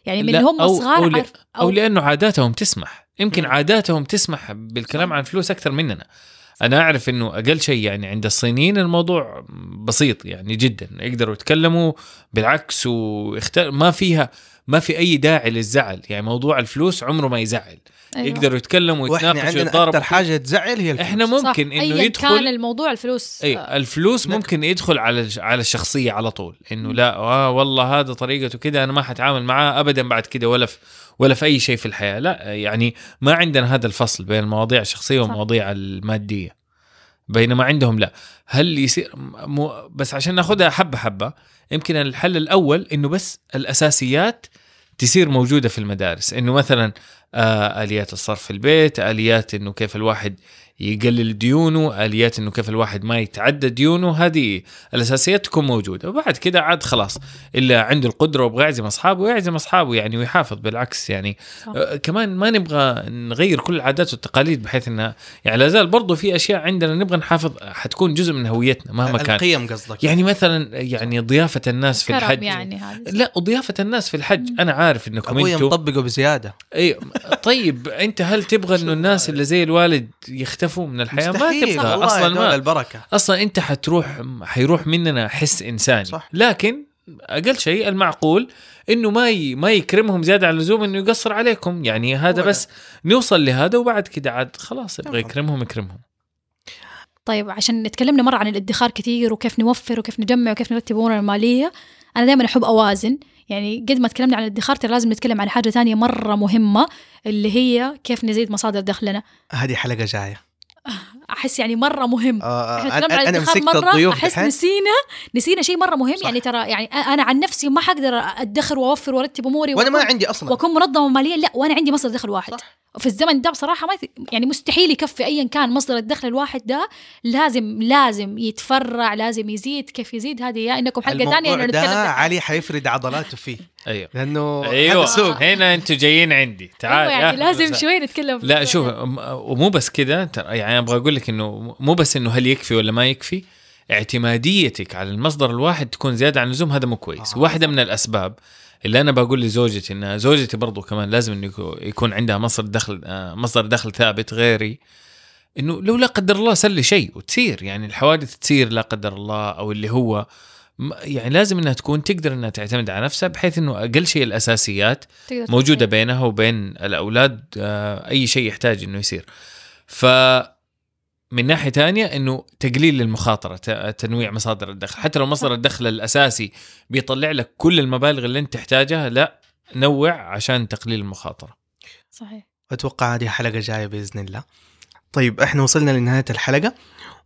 يعني من هم أو- صغار أو ل- عارف أو لأنه عاداتهم تسمح. يمكن. عاداتهم تسمح بالكلام عن فلوس أكثر مننا. أنا أعرف إنه أقل شيء يعني عند الصينيين الموضوع بسيط يعني جدا. يقدروا يتكلموا بالعكس ويختار ما فيها ما في أي داعي للزعل. يعني موضوع الفلوس عمره ما يزعل. أيوة. يقدروا يتكلموا وإحنا ويتناقشوا عندنا ويتضاربوا أكثر حاجة تزعل هي الفلوس. إحنا صح. ممكن إنه أياً كان يدخل الموضوع الفلوس أي آه، الفلوس نك- ممكن يدخل على على الشخصية على طول إنه لا آه والله هذا طريقته كده أنا ما حتعامل معاه ابدا بعد كده ولا في ولا في أي شيء في الحياة لا يعني ما عندنا هذا الفصل بين المواضيع الشخصية صح. والمواضيع المادية بينما عندهم لا هل يصير مو بس عشان ناخذها حبة حبة يمكن الحل الأول إنه بس الأساسيات تصير موجودة في المدارس. إنه مثلا آه آليات الصرف في البيت آليات إنه كيف الواحد يقلل ديونه آليات إنه كيف الواحد ما يتعدى ديونه هذه الاساسيات تكون موجودة. وبعد كده عاد خلاص إلا عنده القدرة ويبغى يعزم أصحابه يعزم أصحابه يعني ويحافظ بالعكس يعني. صح. آه كمان ما نبغى نغير كل العادات والتقاليد بحيث انها يعني لا زال برضه في أشياء عندنا نبغى نحافظ حتكون جزء من هويتنا مهما كان. القيم قصدك. يعني مثلا يعني ضيافة الناس في الحج. يعني هذا لا وضيافه الناس في الحج. أنا عارف إنكم أنتم مطبقه بزيادة. اي طيب أنت هل تبغى إنه الناس اللي زي الوالد يختفوا من الحياة ما والله أصلا ما البركة. أصلا أنت حتروح حيروح مننا حس إنساني. صح. لكن أقل شيء المعقول إنه ما ي... ما يكرمهم زيادة عن اللزوم إنه يقصر عليكم. يعني هذا هو بس نوصل لهذا وبعد كده عاد خلاص يبغى. يكرمهم يكرمهم. طيب عشان تكلمنا مرة عن الادخار كثير وكيف نوفر وكيف نجمع وكيف نرتب امورنا المالية أنا دائما أحب أوازن. يعني قد ما تكلمنا عن الادخار ترى لازم نتكلم عن حاجة ثانية مرة مهمة اللي هي كيف نزيد مصادر دخلنا. هذه حلقة جاية. أحس يعني مرة مهم آه إحنا انا تكلمنا عن مرة الضيوف أحس دحين. نسينا نسينا شيء مرة مهم صح. يعني ترى يعني أنا عن نفسي ما حقدر أدخر وأوفر وأرتب أموري وأنا ما عندي أصلا وأكون منظمة ماليا لا وأنا عندي مصدر دخل واحد صح. في الزمن ده بصراحة ما يعني مستحيل يكفي ايا كان مصدر الدخل الواحد ده. لازم لازم يتفرع لازم يزيد. كيف يزيد؟ هذه يا إنكم حلقة ثانية ده فيها. علي حيفرد عضلاته فيه. أيوه. لأنه أيوه. سوق هنا أنتم جايين عندي. تعال يا يعني لازم. شوي نتكلم لا شوف ده. ومو بس كذا ترى يعني أبغى أقول لك إنه مو بس إنه هل يكفي ولا ما يكفي. اعتماديتك على المصدر الواحد تكون زيادة عن اللزوم هذا مو كويس آه. واحدة من الأسباب اللي أنا بقول لزوجتي إن زوجتي برضو كمان لازم إنه يكو- يكون عندها مصدر دخل آه، مصدر دخل ثابت غيري إنه لو لا قدر الله لي شيء وتصير يعني الحوادث تصير لا قدر الله أو اللي هو يعني لازم إنها تكون تقدر إنها تعتمد على نفسها بحيث إنه أقل شيء الأساسيات موجودة. بينها وبين الأولاد آه، أي شيء يحتاج إنه يصير ف من ناحية ثانية إنه تقليل المخاطره ت- تنويع مصادر الدخل. حتى لو مصدر الدخل الأساسي بيطلع لك كل المبالغ اللي أنت تحتاجها لا نوع عشان تقليل المخاطرة. صحيح. أتوقع هذه حلقة جاية بإذن الله. طيب إحنا وصلنا لنهاية الحلقة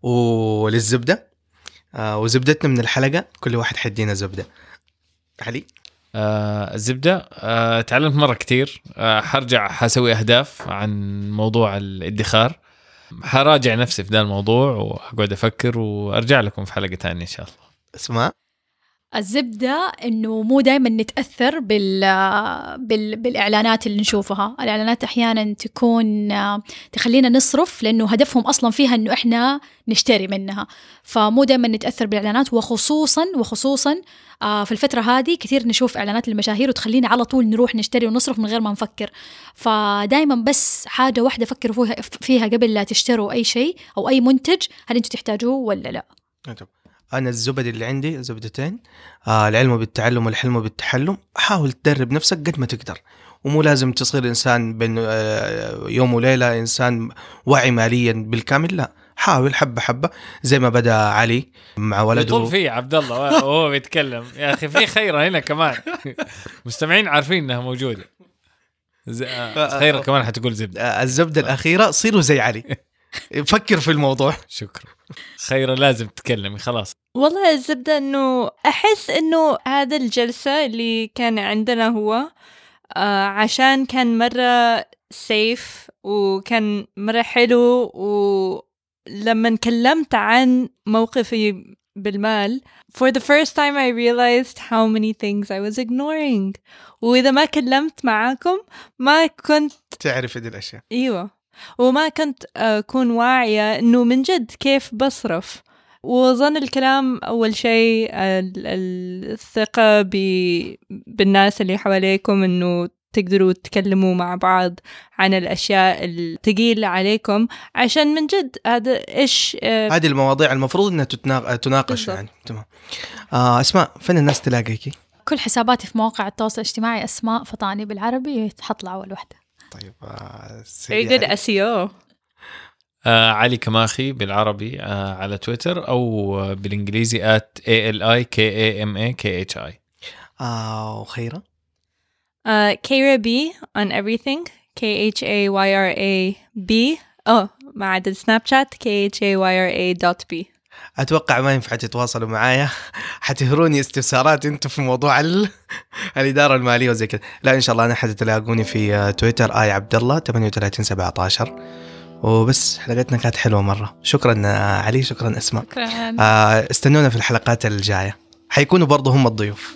وللزبدة. آه وزبدتنا من الحلقة كل واحد حيدينا زبدة. علي؟ آه الزبدة آه تعلمت مرة كثير آه حرجع حسوي أهداف عن موضوع الادخار. حراجع نفسي في ذا الموضوع وأقعد أفكر وأرجع لكم في حلقة ثانية إن شاء الله. اسماء الزبدة إنه مو دائما نتأثر بال... بال بالإعلانات اللي نشوفها، الإعلانات أحيانا تكون تخلينا نصرف لأنه هدفهم أصلا فيها إنه إحنا نشتري منها، فمو دائما نتأثر بالإعلانات وخصوصا وخصوصا آه، في الفترة هذه كثير نشوف إعلانات المشاهير وتخلينا على طول نروح نشتري ونصرف من غير ما نفكر، فدائما بس حاجة واحدة فكروا فيها قبل لا تشتروا أي شيء أو أي منتج، هل أنتم تحتاجوه ولا لا؟ طيب. أنا الزبد اللي عندي زبدتين. آه العلم بالتعلم والحلم بالتحلم. حاول تدرب نفسك قد ما تقدر. ومو لازم تصير إنسان بين آه، يوم وليلة إنسان واعي ماليا بالكامل لا. حاول حبة حبة زي ما بدا علي مع يطول ولده فيه عبد الله وهو بيتكلم. يا أخي في خيرة هنا كمان. مستمعين عارفين إنها موجودة. آه، خيرة كمان حتقول زبدة. آه، الزبدة الأخيرة صيروا زي علي. فكر في الموضوع. شكرا. خيرة لازم تتكلمي خلاص. والله الزبدة إنه أحس إنه هذا الجلسة اللي كان عندنا هو آه عشان كان مرة سيف وكان مرة حلو ولما كلمت عن موقفي بالمال for the first time I realized how many things I was ignoring. وإذا ما كلمت معاكم ما كنت تعرف هذه الأشياء. إيوه. وما كنت أكون واعية إنه من جد كيف بصرف. وظن الكلام أول شيء ال- ال- الثقة ب- بالناس اللي حواليكم إنه تقدروا تتكلموا مع بعض عن الأشياء الثقيله عليكم. عشان من جد هذا إيش آه، هذه المواضيع المفروض إنها تتنا- تناقش بالضبط. يعني. تمام. آه أسماء فين الناس تلاقيكي؟ كل حساباتي في مواقع التواصل الاجتماعي أسماء فطاني بالعربي تحطلع أول واحدة طيب آه very سيدي good علي. SEO آه علي كماخي بالعربي آه على تويتر أو بالإنجليزي at a l i k a m a k h i. آه وخيرة؟ uh, Kara B on everything. K H A Y R A B. Oh ما عدا السناب شات K H A Y R A dot B. أتوقع ما ينفع تتواصلوا معايا. حتهروني استفسارات أنتم في موضوع ال... الإدارة المالية وزي كذا. لا إن شاء الله أنا حتلاقوني في آه، تويتر آي عبد الله 38 17 وبس حلقتنا كانت حلوة مرة. شكرا آه، علي شكرا أسماء. شكرا. آه، استنونا في الحلقات الجاية. حيكونوا برضه هم الضيوف.